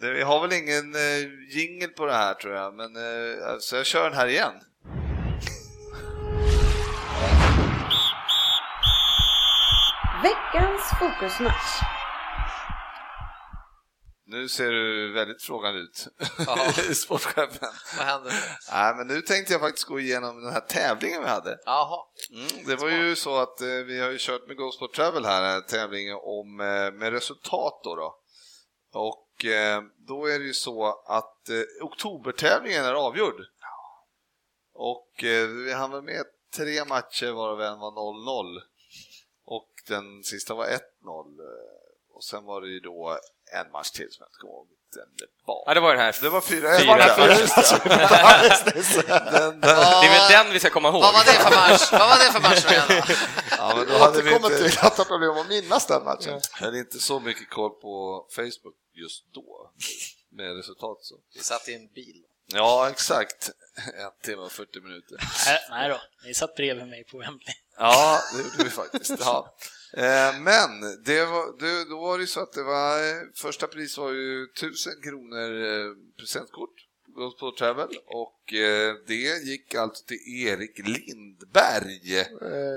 Vi har väl ingen eh, jingel på det här tror jag, men eh, så jag kör den här igen. Veckans fokusmatch. Nu ser du väldigt frågande ut, (laughs) sportchefen. Vad händer nu? Nej, men nu tänkte jag faktiskt gå igenom den här tävlingen vi hade. Jaha. Mm, det var ju så att eh, vi har ju kört med Go Sport Travel här, tävlingen om, eh, med resultat då. då. Och eh, då är det ju så att eh, oktobertävlingen är avgjord. Och eh, vi hann väl med tre matcher varav en var 0-0. Och den sista var 1-0. eh, Och sen var det ju då en match till som jag inte kommer ihåg det var. Ja, det var den här. Det var 4-1. Fyra. (laughs) (laughs) Den, den, Det är väl den vi ska komma ihåg. Vad var det för match? Vad var det för match igen ja, men då Jag hade vi inte... till att ha problem att minnas den matchen. Jag hade inte så mycket koll på Facebook just då med resultat. Så. Vi satt i en bil. Ja, exakt. En timme och 40 minuter. Nej, nej då, ni satt bredvid mig på Wembley. Ja, det gjorde vi faktiskt. Ja. Eh, Men det var, det, då var det så att det var, eh, första pris var ju 1000 kronor eh, presentkort på Travel och det gick alltså till Erik Lindberg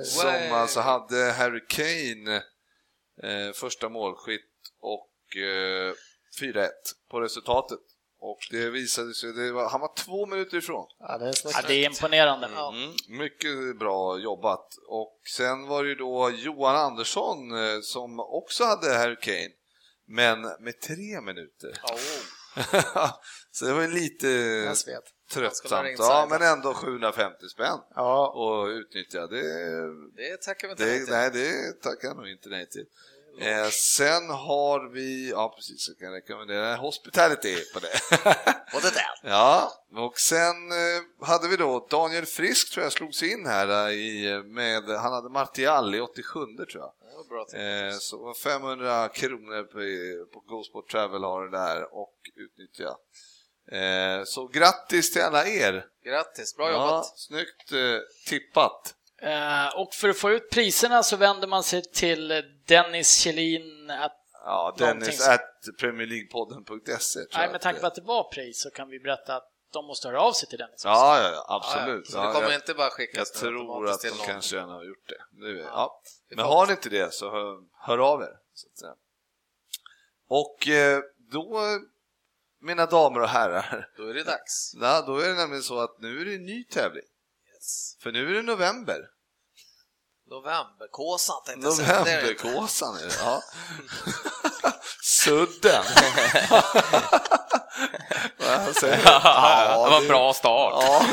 som alltså hade Harry Kane första målskytt och eh, 4-1 på resultatet. Och det visade sig, det var, han var två minuter ifrån. Ja, det är. Ja, det är imponerande. Mm, mycket bra jobbat. Och sen var det ju då Johan Andersson eh, som också hade Harry Kane, men med tre minuter. (laughs) Så det var ju lite tröttsamt. Ja, men ändå 750 spänn Ja, och utnyttja. Det, Det tackar vi inte nej det, till. nej, det tackar jag nog inte nej till. Eh, sen har vi, ja precis, jag kan rekommendera Hospitality på det. (laughs) Och det där. Ja, och sen eh, hade vi då Daniel Frisk tror jag slogs in här eh, i, med, han hade Martial i 87 tror jag. Var bra. Eh, så 500 kronor på, på GoSport Travel har det där och utnyttja. Eh, så grattis till alla er! Grattis, bra Ja, jobbat. snyggt eh, tippat! Eh, och för att få ut priserna så vänder man sig till Dennis Kjellin. Att, Ja, Dennis som- at premierleaguepodden.se nej, med tanke på det- att det var pris så kan vi berätta att de måste höra av sig till Dennis. Ja, ja, ja absolut. Så Ja, det kommer jag, inte bara skickas jag tror att de någon. kanske redan har gjort det. det ja. Men har ni inte det så hör, hör av er. Så att säga. Och eh, då, mina damer och herrar, Då är det dags. ja, då är det nämligen så att nu är det en ny tävling. Yes. För nu är det november. Novemberkåsan tänkte jag säga. Novemberkåsan är det, ja. (laughs) Sudden. (laughs) Vad säger? Ja, det var en bra start. Ja,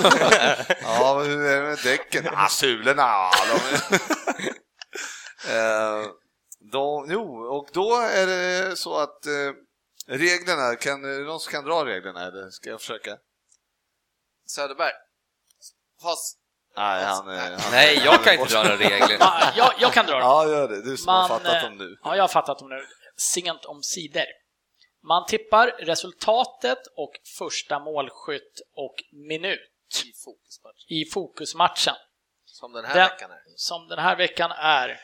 ja hur är det med däcken? Ja, sulorna, ja, de (laughs) eh, de, Jo, och då är det så att eh, reglerna, kan, är det någon som kan dra reglerna eller ska jag försöka? Söderberg. Fast Nej, han, är- han Nej, jag kan inte dra några (laughs) regler. Ja, jag, jag kan dra det. Ja, gör det. Du som har Man, fattat eh, dem nu. Ja, jag har fattat dem nu. Sent om sidor. Man tippar resultatet och första målskytt och minut i fokusmatch. i fokusmatchen. Som den här Den- veckan är. Som den här veckan är.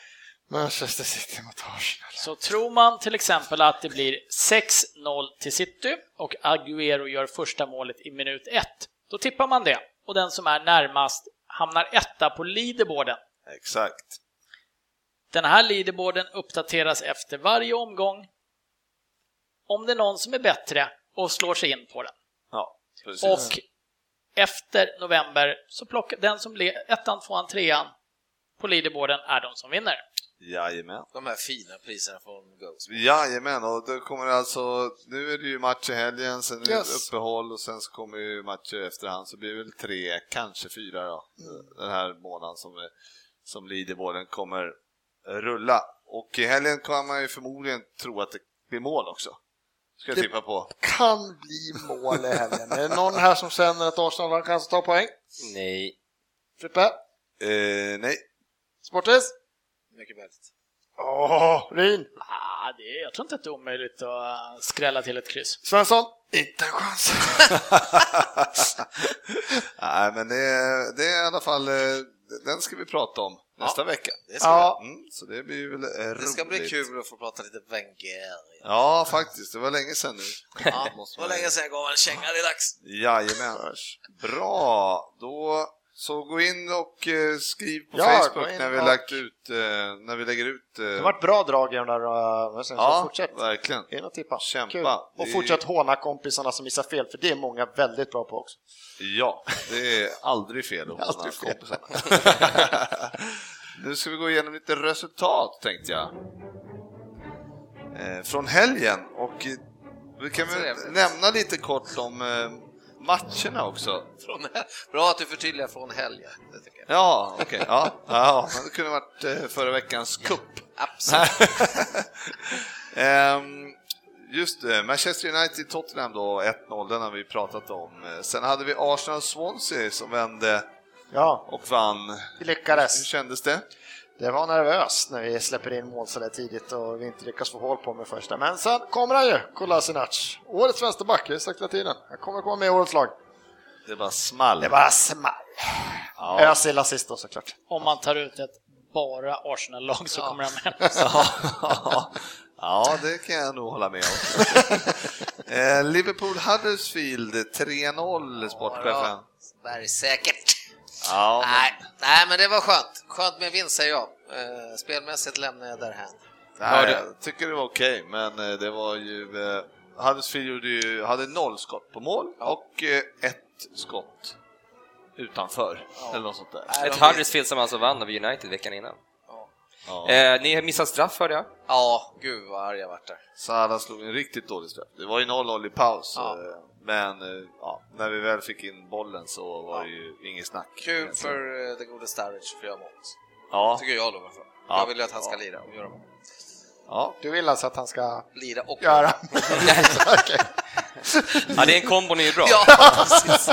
Manchester City mot Arsenal. Så tror man till exempel att det blir 6-0 till City och Agüero gör första målet i minut 1, då tippar man det. Och den som är närmast hamnar etta på leaderboarden. Exakt. Den här leaderboarden uppdateras efter varje omgång. Om det är någon som är bättre och slår sig in på den. Ja, precis. Och efter november så plockar den som blir ettan, tvåan, trean på leaderboarden är de som vinner. Jajamän. De här fina priserna från Ghost. Jajamän, och då kommer det alltså, nu är det ju match i helgen, sen är det Yes. uppehåll och sen så kommer ju matcher efterhand, så blir det väl tre, kanske fyra då, den här månaden som, som leaderboarden kommer rulla. Och i helgen kan man ju förmodligen tro att det blir mål också. Ska jag Det- tippa på. Kan bli mål i helgen. Är det någon här som känner att Arsenal har chans att ta poäng? Nej. Frippe? Eh, nej. Sportis? Mycket möjligt. Åh, Rin? Ah, det är, jag tror inte att det är omöjligt att skrälla till ett kryss. Svensson? Inte en chans. (laughs) nej, men det är, det är i alla fall, eh, den ska vi prata om nästa vecka. Det ska, Ja, Mm, så det blir väl eh, det ska bli roligt. kul att få prata lite Wenger. Ja, faktiskt. Det var länge sedan nu. Ja, Måste det var länge sedan jag gav en känga, det är dags. Jajamän. Bra, då Så gå in och eh, skriv på Ja, Facebook när vi, och- lagt ut, eh, när vi lägger ut. eh, Det har varit bra drag i de där, så ja, fortsätt. verkligen. In och tippa. Kämpa. Kul. Och fortsätt håna kompisarna som missar fel, för det är många väldigt bra på också. Ja, det är aldrig fel att (laughs) håna kompisarna. (laughs) nu ska vi gå igenom lite resultat tänkte jag. Från helgen och vi kan väl nämna lite kort om matcherna också. Från, bra att du förtydligar från helgen. Det tycker jag. Ja, okej. Ja, ja, (laughs) men det kunde varit eh, förra veckans cup. Absolut. (laughs) Ehm, just det, Manchester United-Tottenham då, 1-0, den har vi pratat om. Sen hade vi Arsenal-Swansea som vände Ja, och vann. Hur lyckades. kändes det? Det var nervöst när vi släpper in mål så där tidigt och vi inte lyckas få håll på med första. Men sen kommer han ju, Kolasinac. Årets vänsterback, jag har sagt hela tiden. Han kommer komma med i årets lag. Det bara small. Det bara small. Ja. Özil assist då såklart. Om man tar ut ett bara Arsenal-lag så kommer han med. (laughs) Ja. ja, det kan jag nog hålla med om. (laughs) Eh, Liverpool Huddersfield 3-0 sportchefen. Bergsäkert. Ja, men, Nej, nej, men det var skönt. Skönt med vinst säger jag. Eh, Spelmässigt lämnar jag därhän. nej, jag tycker det var okej, men eh, det var ju... Eh, Huddersfield gjorde ju, hade noll skott på mål och ett skott utanför. Eller något sånt där. Nej, Ett de- Huddersfield som alltså vann över United veckan innan. Ja. Eh, ni har missat straff hörde jag. Ja, gud vad arg jag vart där. Salah slog en riktigt dålig straff. Det var ju 0-0 i paus, Ja. Men eh, ja, när vi väl fick in bollen så var det ju inget snack. Kul för eh, det gode Sturridge för att göra mål. Ja, Tycker jag då i alla fall. Ja. Jag vill ju att han ska lira och göra mål. ja. Du vill alltså att han ska Lira och göra? (laughs) Ja, det är en kombo ni är bra. Ja, (laughs) precis.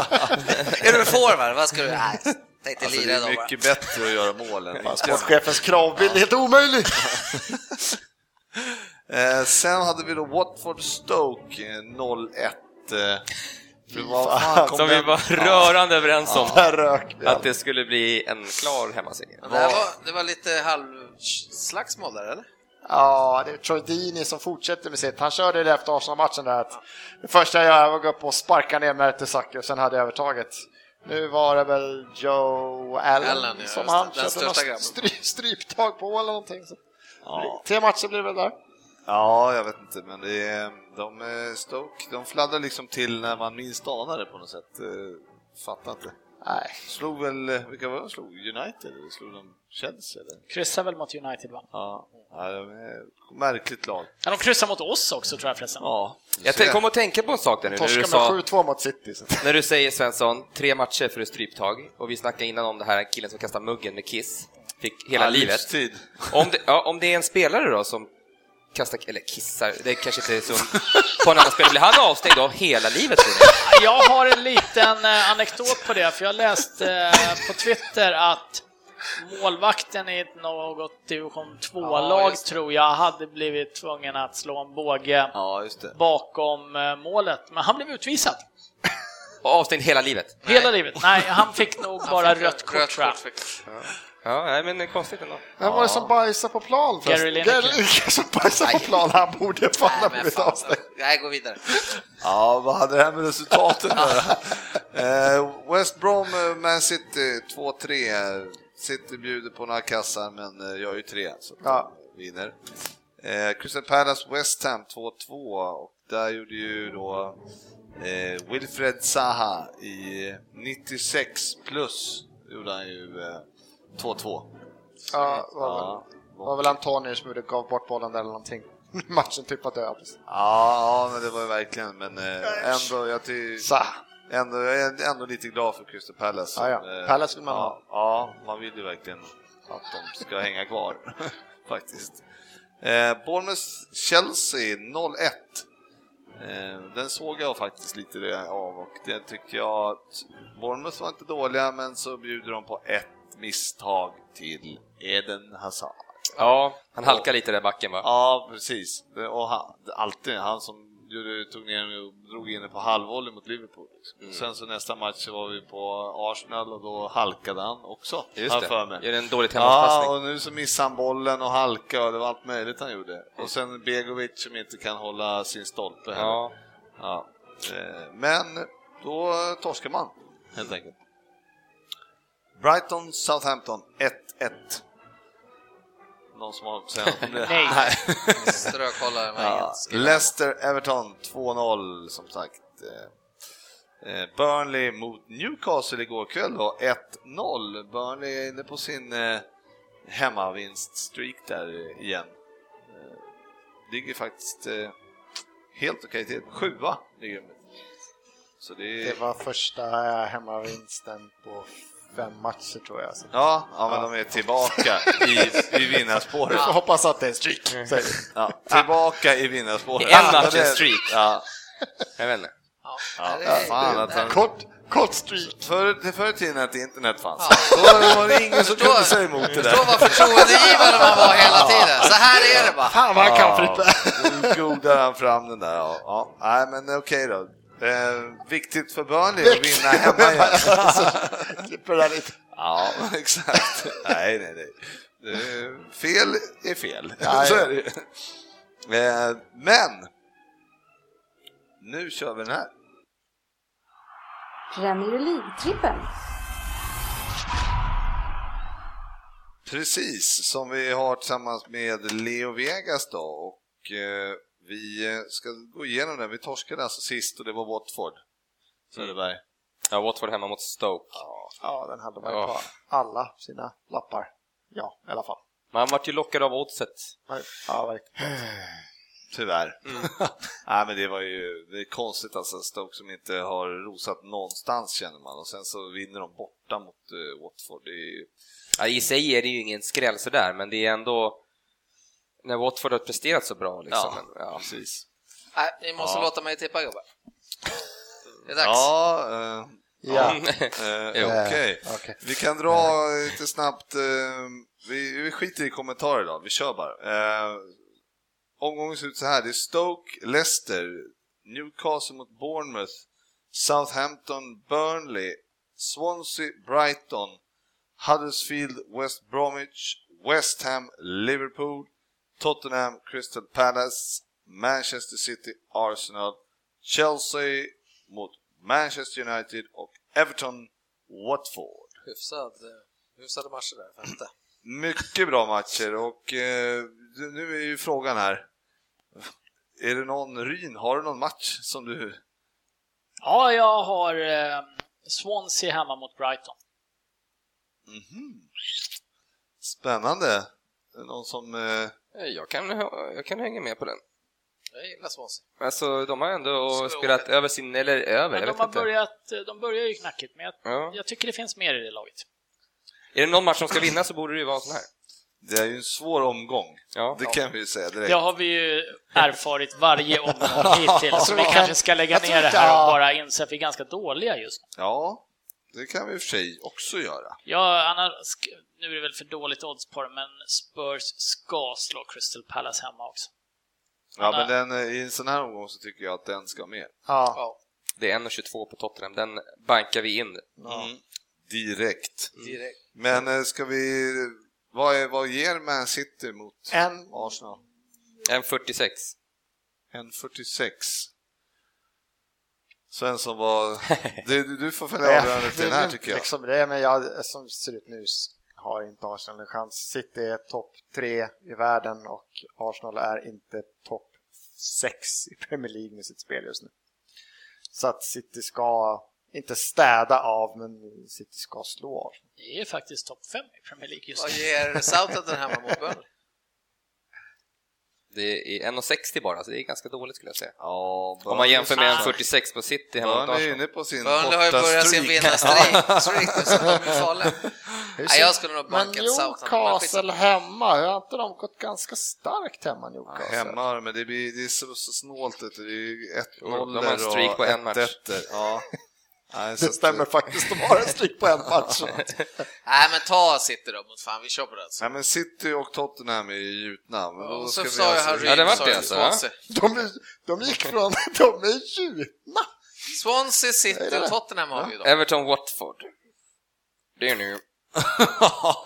är du forward? Vad ska du... Nej, tänkte Alltså, det lira är idag bara. mycket bättre att göra mål än bara skott. Sportchefens kravbild är helt omöjlig. (laughs) Eh, sen hade vi då Watford Stoke eh, 0-1. Eh, det var, fan, Som vi var rörande överens om vi. att det skulle bli en klar hemmaseger. Det, var, det var lite halvslagsmål där, eller? Ja, det är Troy Deeney som fortsätter med sitt. Han körde det efter Arsenal-matchen där att det första jag gör var att gå upp och sparka ner Mertesacker och sen hade jag övertaget. Nu var det väl Joe Allen, Allen, ja, som han körde något stry, stryptag på eller någonting. Så. Ja. Tre matcher blir det väl där. Ja, jag vet inte, men det är, de Stoke, de fladdrar liksom till när man minst anar det på något sätt. Eh, fattar inte. Nej, Slog väl, vilka var de slog? United? Eller slog de Chelsea? Eller? Kryssar väl mot United va? Ja, ja de är märkligt lag. Ja, de kryssar mot oss också tror jag förresten. Ja, Jag så- kom att tänka på en sak där nu när du, torskade med sa, 7-2 mot City. Så. när du säger Svensson, tre matcher för ett stryptag och vi snackade innan om det här killen som kastade muggen med Kiss, fick hela ja, livet. livstid. Om det, ja, om det är en spelare då som kastar, eller kissar, det kanske inte är så på en annan spelare, blir han avstängd då hela livet tror ni? Jag har en liten eh, anekdot på det, för jag läste eh, på Twitter att målvakten i ett något division Ja, 2-lag, just det. tror jag, hade blivit tvungen att slå en båge Ja, just det. bakom eh, målet, men han blev utvisad. Och avstängd hela livet. Hela livet. Nej, han fick nog bara rött kort, tror jag. fick- Ja, nej, men konstigt ändå. Vem var det som bajsade på plan? Gary Lineker. Gary Lineker som bajsade på plan. Han borde fan ha blivit avstängd. Nej, gå vidare. Ja, vad hade det här med resultaten att eh, West Brom, eh, Man City 2-3. City bjuder på några kassar, men eh, gör ju tre, så Ja. vinner. Eh, Crystal Palace West Ham 2-2 och där gjorde ju då eh, Wilfred Zaha i 96 plus gjorde han ju eh, 2-2. Ja, det var, väl, Ja, var väl Antonius som gav bort bollen där eller någonting. (laughs) Matchen typ att dö. ja, ja, men det var ju verkligen, men eh, ändå, jag tycker. Ändå, jag är ändå lite glad för Crystal Palace. Ja, ja. Eh, Palace vill man ja, ha. Ja, man vill ju verkligen att de ska hänga kvar, (laughs) faktiskt. Eh, Bournemouth-Chelsea 0-1. Eh, den såg jag faktiskt lite det av och det tycker jag att Bournemouth var inte dåliga, men så bjuder de på ett misstag till Eden Hazard. Ja, han halkar lite där backen va? Ja, precis. Det- Och han, alltid han som tog ner och drog in den på halvvolley mot Liverpool. Liksom. Mm. Sen så nästa match så var vi på Arsenal och då halkade han också, Just det, för mig. gör en dålig Ja, och nu så missade han bollen och halka och det var allt möjligt han gjorde. Och sen Begovic som inte kan hålla sin stolpe heller. Ja, Ja. Eh, Men då torskar man, helt enkelt. Brighton, Southampton 1-1. Någon som har något att säga det? (laughs) Nej. Strökollare med Ja. Leicester, Everton 2-0 som sagt. Eh, eh, Burnley mot Newcastle igår kväll då, 1-0. Burnley är inne på sin eh, hemmavinststreak där igen. Ligger faktiskt helt okej till. Sjua ligger de. Så det är... Det var första hemmavinsten på fem matcher tror jag. Så Ja, ja, men de är tillbaka i, i vinnarspåret. vi får hoppas att det är en streak. vi. Ja, tillbaka i vinnarspåret. I en match, en streak. Ja, Jag vet inte. Ja, Ja, fan att han- Kort, kort streak. Förr, förr i tiden att internet fanns, Ja. då var det ingen som kunde säga emot det Förstå där. vad förtroendegivande man var hela tiden. Så här är det bara. Fan vad han kan Frippe. Nu godar han fram den där. Ja, ja. Nej, men okej då. Eh, viktigt för Burnley att vinna hemma igen. Klipper det lite. Ja, (laughs) exakt. Nej, nej, nej. Är- Fel är fel. Ja, Så är det. Eh, Men, nu kör vi den här. Premier League-trippen. Precis, som vi har tillsammans med Leo Vegas då. Och eh, vi eh, ska gå igenom den. Vi torskade alltså sist och det var Watford. Söderberg. Ja, Watford hemma mot Stoke. Ja, den hade man ju Ja. på alla sina lappar. Ja, i alla fall. Man vart ju lockad av oddset. Ja, verkligen. (sighs) Tyvärr. (laughs) Nej, men det var ju det är konstigt alltså, Stoke som inte har rosat någonstans känner man och sen så vinner de borta mot eh, Watford. Det är, ju- Ja, I sig är det ju ingen skräll sådär, men det är ändå när Watford har presterat så bra liksom. Ja. Men, ja. precis. Nej, ni måste Ja. låta mig tippa gubbar. (laughs) Det är dags. Ja, eh, Ja. (laughs) eh, okej. Eh, okej. Vi kan dra lite snabbt, eh, vi, vi skiter i kommentarer då, vi kör bara. Omgången ser ut så här, det är Stoke, Leicester, Newcastle mot Bournemouth, Southampton, Burnley, Swansea, Brighton, Huddersfield, West Bromwich, West Ham, Liverpool, Tottenham, Crystal Palace, Manchester City, Arsenal, Chelsea mot Manchester United och Everton, Watford. Hyfsad, eh, hyfsade matcher där, femte. Mycket bra matcher och eh, nu är ju frågan här. Är det någon, Ryn, har du någon match som du... Ja, jag har eh, Swansea hemma mot Brighton. Mhm. Spännande. Är det Någon som... Eh, Jag, kan, jag kan hänga med på den. Jag gillar Swansea. Alltså, de har ändå Så- spelat över sin, eller över, Men jag de vet har inte. börjat, eh, de börjar ju knackigt, men jag, Ja. jag tycker det finns mer i det laget. Är det någon match som ska vinna så borde det ju vara en sån här. det är ju en svår omgång. Ja. Det kan vi ju säga direkt. Det har vi ju erfarit varje omgång (laughs) hittills, så vi kanske ska lägga Jag tror ner det inte- här och bara inse att vi är ganska dåliga just nu. Ja, det kan vi i och för sig också göra. Ja, annars, nu är det väl för dåligt odds på det, men Spurs ska slå Crystal Palace hemma också. Ja, Han men den, eh, i en sån här omgång så tycker jag att den ska med. Ja. Ja, Det är 1,22 på Tottenham, den bankar vi in. Mm. Direkt. direkt. Men eh, ska vi... Vad, är, vad ger Man City mot En, Arsenal? 1,46. En 46. Svensson var... (laughs) Du, du- du får följa avgörandet till den här tycker jag. Liksom det, men jag, som ser ut nu har inte Arsenal en chans. City är topp tre i världen och Arsenal är inte topp sex i Premier League med sitt spel just nu. Så att City ska inte städa av, men City ska slå Arsenal. Det är faktiskt topp 5 i Premier League just Vad nu. ger Southampton hemma mot (laughs) Burnley? Det är 1,60 bara, så det är ganska dåligt skulle jag säga. Ja, Om man jämför med Ah. 1,46 på City hemma mot Burnley är Arsenal. inne på sin Burnley har ju börjat sin (laughs) streak. vinnarstreak så de är farliga. Nej, jag skulle nog Men banka ett Southampton. men skitsamma. Newcastle hemma, har inte de gått ganska starkt hemma Ja, Newcastle? hemma, men det, blir, det är så, så snålt. Det är ju ett Jo, de har en streak på en match. Ja. (laughs) Nej, så Det stämmer faktiskt, de har en streak på en match. (laughs) Nej, men ta City då mot fan, vi kör på det. Alltså. Nej, men City och Tottenham är ju gjutna. Men då Och ska så vi sa jag alltså- Harry, Ja, det var sa det jag alltså. De, är- de gick från, (laughs) de är gjutna! Swansea, Är City det och det? Tottenham har vi ju då. Everton Watford. Det är nu. (laughs)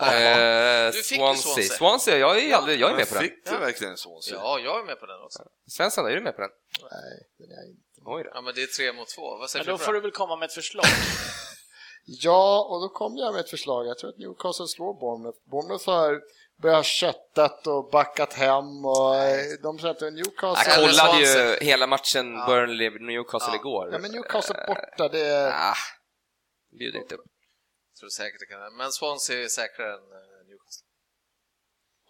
Eh, Du fick ju Swansea. Swansea. Swansea, jag är, aldrig, jag är med på den. Fick du verkligen Swansea? Ja, jag är med på den också. Svensson, är du med på den? Nej, den är inte. Oj då. Ja, men det är tre mot två. Vad säger Men då får du väl komma med ett förslag. (laughs) Ja, och då kom jag med ett förslag. Jag tror att Newcastle slår Bournemouth. Bournemouth har börjat köttat och backat hem och eh, de säger att Jag Newcastle... Eller kollade ju hela matchen Ja. Burnley-Newcastle Ja. igår. Ja, men Newcastle borta, det är... Ah, bjuder inte upp. Jag tror säkert det kan Men Swansea är säkrare än eh, Newcastle.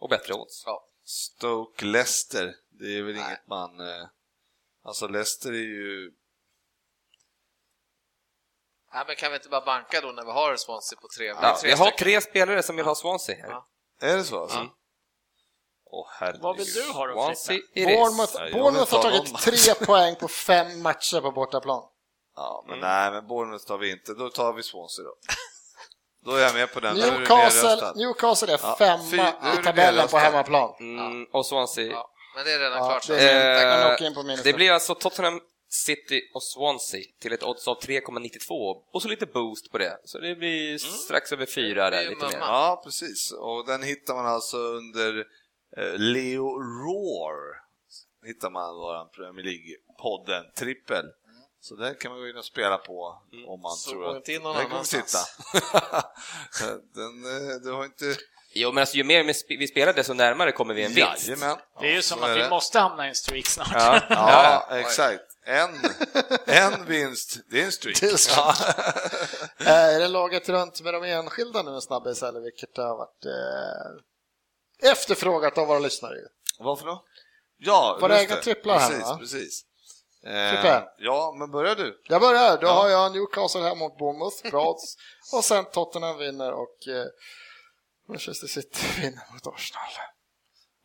Och bättre odds. Ja. Stoke Leicester, det är väl Nej. inget man... Alltså Leicester är ju... Nej, men kan vi inte bara banka då när vi har Swansea på tre? Ja, tre jag har tre spelare som vill ha Swansea här. Ja. Är det så? Alltså? Åh herregud. Vad vill du ha då, Frippe? Bournemouth, Ja, Bournemouth har ta tagit tre (laughs) poäng på fem matcher på bortaplan. Ja, men Mm. nej, men Bournemouth tar vi inte. Då tar vi Swansea då. Då är jag med på den. Newcastle. Newcastle är Ja, femma är i tabellen på hemmaplan. Mm, och Swansea. Men det är redan Ja, klart. det så. är- Eh, det blir alltså Tottenham City och Swansea till ett odds av 3,92 och så lite boost på det. Så det blir strax över fyra Det där, blir lite mer. Ja, precis. Och den hittar man alltså under eh, Leo Roar. Hittar man våran Premier League-podden, trippel. Så den kan man gå in och spela på om man Så tror att inte in någon den kommer sitta. annanstans. (laughs) den, eh, du har inte... Jo, men alltså, ju mer vi spelar desto närmare kommer vi en vinst. Jajamän. Det är ju Ja, som att vi det. måste hamna i en streak snart. (laughs) Ja. Ja, exakt. En, en vinst, det är en streak. Det är så. Ja. (laughs) Eh, Är det laget runt med de enskilda nu en snabbis eller vilket har varit eh, efterfrågat av våra lyssnare? Varför då? Ja, Våra egna tripplar här, precis, va? Precis. Eh, ja, men börjar du? Jag börjar, då Ja. har jag Newcastle här mot Bournemouth, bra. Och sen Tottenham vinner och eh, Manchester City (laughs) vinner mot Arsenal.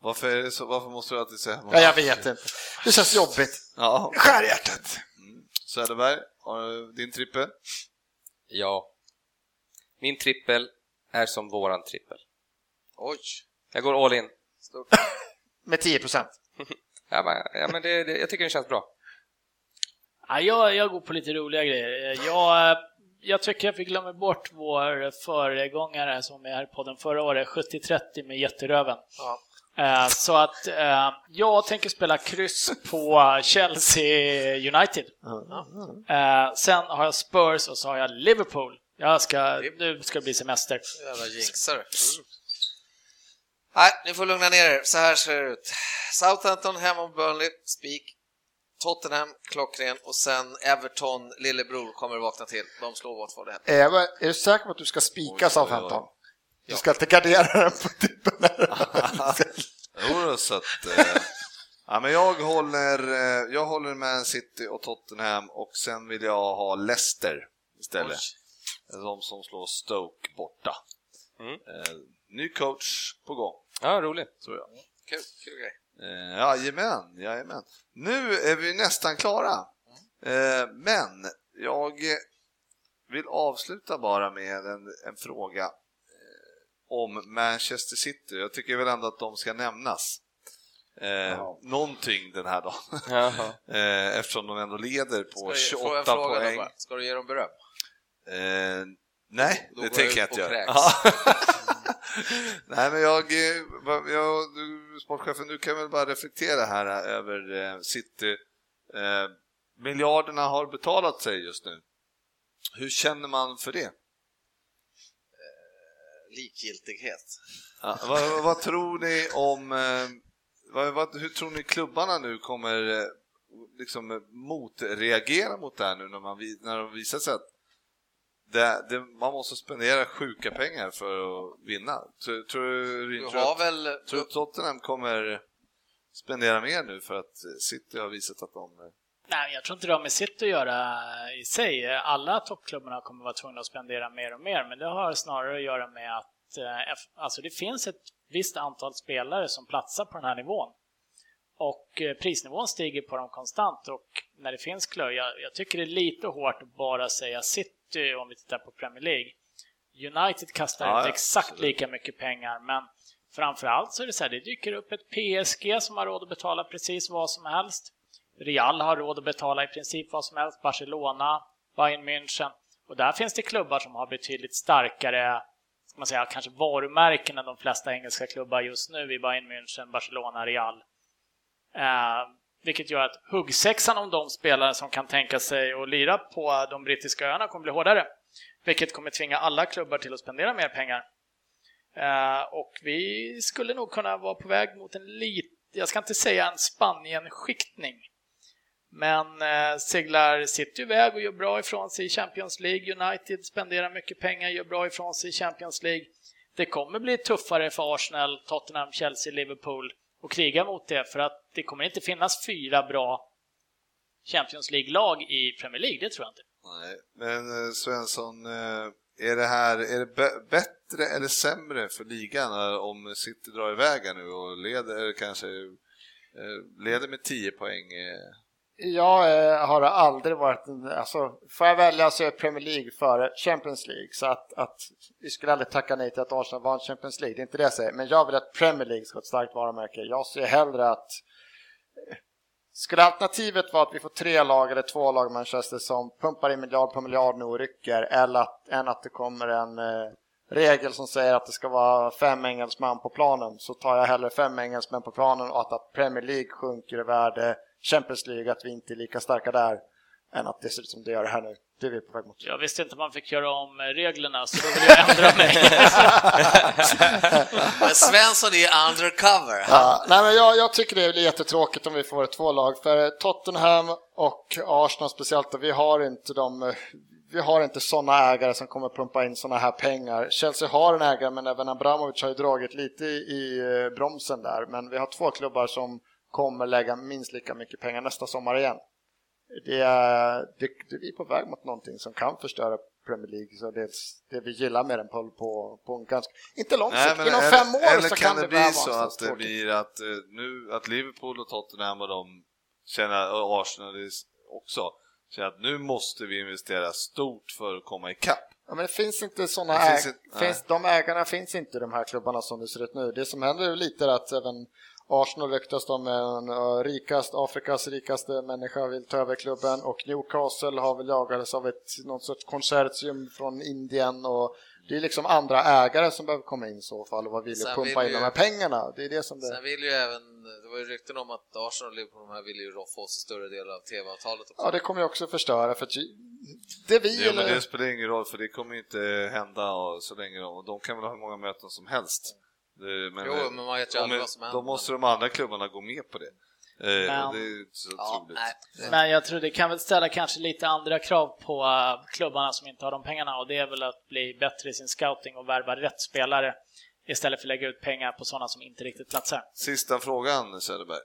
Varför, är det så, varför måste du alltid säga Ja, jag vet inte. Det känns jobbigt. Ja, Skär i hjärtat. Söderberg, har du din trippel? Ja. Min trippel är som våran trippel. Oj. Jag går all in. Stort. (laughs) Med 10 procent. (laughs) Ja, men, ja, men det, det, jag tycker det känns bra. Ja, jag, jag går på lite roliga grejer. Jag, jag tycker att vi glömmer bort vår föregångare som är här i podden förra året, 70-30 med jätteröven. Ja. Eh, Så att eh, jag tänker spela kryss på Chelsea United. Eh, Sen har jag Spurs och så har jag Liverpool. Jag ska, nu ska det bli semester. Jävla jinxare. Nej, ni får lugna ner er. Så här ser det ut. Southampton hemma mot Burnley, spik. Tottenham, klockren. Och sen Everton, lillebror, kommer att vakna till. De slår Watford. Är, jag- är du säker på att du ska Oj, spika oj, Southampton? oj. Du ska inte gardera den på tippen? (laughs) Jo, så att, eh, ja, men jag håller, eh, jag håller Man City och Tottenham och sen vill jag ha Leicester istället. De som slår Stoke borta. Mm. Eh, ny coach på gång, Ja, roligt. tror jag. Kul, kul grej. Eh, jajamän, jajamän. Nu är vi nästan klara. Eh, men jag vill avsluta bara med en, en fråga eh, om Manchester City. Jag tycker väl ändå att de ska nämnas. Eh, Någonting den här dagen. (laughs) Eh, eftersom de ändå leder på Ska jag få en 28 fråga poäng. bara? Ska du ge dem beröm? Eh, nej, Då det tänker jag inte göra. (laughs) (laughs) (laughs) nej, men jag, eh, jag, du, sportchefen, du kan väl bara reflektera här eh, över eh, City. Eh, miljarderna har betalat sig just nu. Hur känner man för det? Likgiltighet. Ja, vad, vad tror ni om, eh, vad, vad, hur tror ni klubbarna nu kommer eh, liksom eh, motreagera mot det här nu när, man, när de visar sig att det, det, man måste spendera sjuka pengar för att vinna? Tror, tror, Du tror, att, väl... tror Tottenham kommer spendera mer nu för att City har visat att de... Nej, jag tror inte det har med sitt att göra i sig. Alla toppklubbarna kommer vara tvungna att spendera mer och mer, men det har snarare att göra med att eh, alltså det finns ett visst antal spelare som platsar på den här nivån. Och eh, prisnivån stiger på dem konstant och när det finns klubbar, jag, jag tycker det är lite hårt att bara säga City om vi tittar på Premier League. United kastar Ja, ut exakt absolut. lika mycket pengar, men framförallt så är det så här, det dyker upp ett PSG som har råd att betala precis vad som helst. Real har råd att betala i princip vad som helst, Barcelona, Bayern München. Och där finns det klubbar som har betydligt starkare man säga, kanske varumärken än de flesta engelska klubbar just nu i Bayern München, Barcelona, Real. Eh, vilket gör att huggsexan om de spelare som kan tänka sig att lira på de brittiska öarna kommer bli hårdare. vilket kommer tvinga alla klubbar till att spendera mer pengar. Eh, och vi skulle nog kunna vara på väg mot en liten, jag ska inte säga en Spanien-skiktning, men eh, seglar City iväg och gör bra ifrån sig i Champions League. United spenderar mycket pengar, gör bra ifrån sig i Champions League. Det kommer bli tuffare för Arsenal, Tottenham, Chelsea, Liverpool och kriga mot det för att det kommer inte finnas fyra bra Champions League-lag i Premier League, det tror jag inte. Nej, men eh, Svensson, eh, är det här är det bättre eller sämre för ligan eh, om City drar iväg nu och leder kanske leder med 10 poäng? Jag eh, har aldrig varit, alltså får jag välja så är Premier League före Champions League. Så att, att vi skulle aldrig tacka nej till att Arsenal vann Champions League, det är inte det jag säger, men jag vill att Premier League ska ha ett starkt varumärke. Jag ser hellre att eh, skulle alternativet vara att vi får tre lag eller två lag i Manchester som pumpar in miljard på miljard nu och rycker, eller att, än att det kommer en eh, regel som säger att det ska vara fem engelsmän på planen, så tar jag hellre fem engelsmän på planen och att, att Premier League sjunker i värde, Champions League, att vi inte är lika starka där, än att det ser ut som det gör här nu. Det är vi på väg mot. Jag visste inte man fick göra om reglerna, så då vill jag ändra mig. (laughs) men Svensson är undercover. Ja, nej, men jag, jag, tycker det blir jättetråkigt om vi får två lag, för Tottenham och Arsenal speciellt, vi har inte de vi har inte sådana ägare som kommer pumpa in sådana här pengar. Chelsea har en ägare, men även Abramovic har ju dragit lite i eh, bromsen där. Men vi har två klubbar som kommer lägga minst lika mycket pengar nästa sommar igen det är, det, det, vi är på väg mot någonting som kan förstöra Premier League. Så det, det vi gillar med den på, på, på en ganska, inte lång sikt, inom eller, fem år eller så kan, det, det bli så att det blir att, eh, nu, att Liverpool och Tottenham och de känner, och Arsenal också, känner att nu måste vi investera stort för att komma ikapp. Ja, men det finns inte sådana äg, finns, finns, de ägarna finns inte i de här klubbarna som det ser ut nu. Det som händer är lite att även Arsenal ryktas de med en uh, rikast, Afrikas rikaste människa vill ta över klubben och Newcastle har väl jagats av ett, något sorts konsortium från Indien och det är liksom andra ägare som behöver komma in i så fall och vad vill pumpa in ju, de här pengarna. Det är det som det... Sen vill ju även, det var ju rykten om att Arsenal och Liverpool de här vill ju få sig större del av TV-avtalet också. Ja, det kommer ju också förstöra för det vi eller... men det spelar ingen roll för det kommer ju inte hända så länge de, de kan väl ha hur många möten som helst. Mm. Men, jo, men man vet ju aldrig vad som händer. Då måste de andra klubbarna gå med på det. Eh, men, det ja, men jag tror det kan väl ställa kanske lite andra krav på klubbarna som inte har de pengarna och det är väl att bli bättre i sin scouting och värva rätt spelare istället för att lägga ut pengar på sådana som inte riktigt platsar. Sista frågan Söderberg.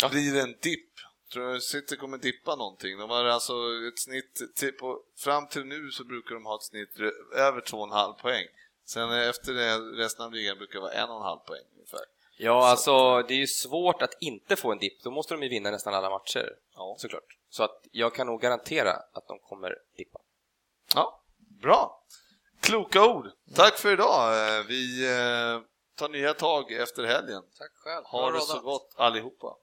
Ja. Blir det en dipp? Tror du City kommer dippa någonting? De har alltså ett snitt, till på, fram till nu så brukar de ha ett snitt över 2,5 poäng. Sen efter det, resten av ligan brukar vara en och en halv poäng ungefär. Ja, alltså det är ju svårt att inte få en dipp. Då måste de ju vinna nästan alla matcher, ja. såklart. Så att jag kan nog garantera att de kommer dippa. Ja, bra. Kloka ord. Tack för idag. Vi eh, tar nya tag efter helgen. Tack själv. Ha det så gott allihopa.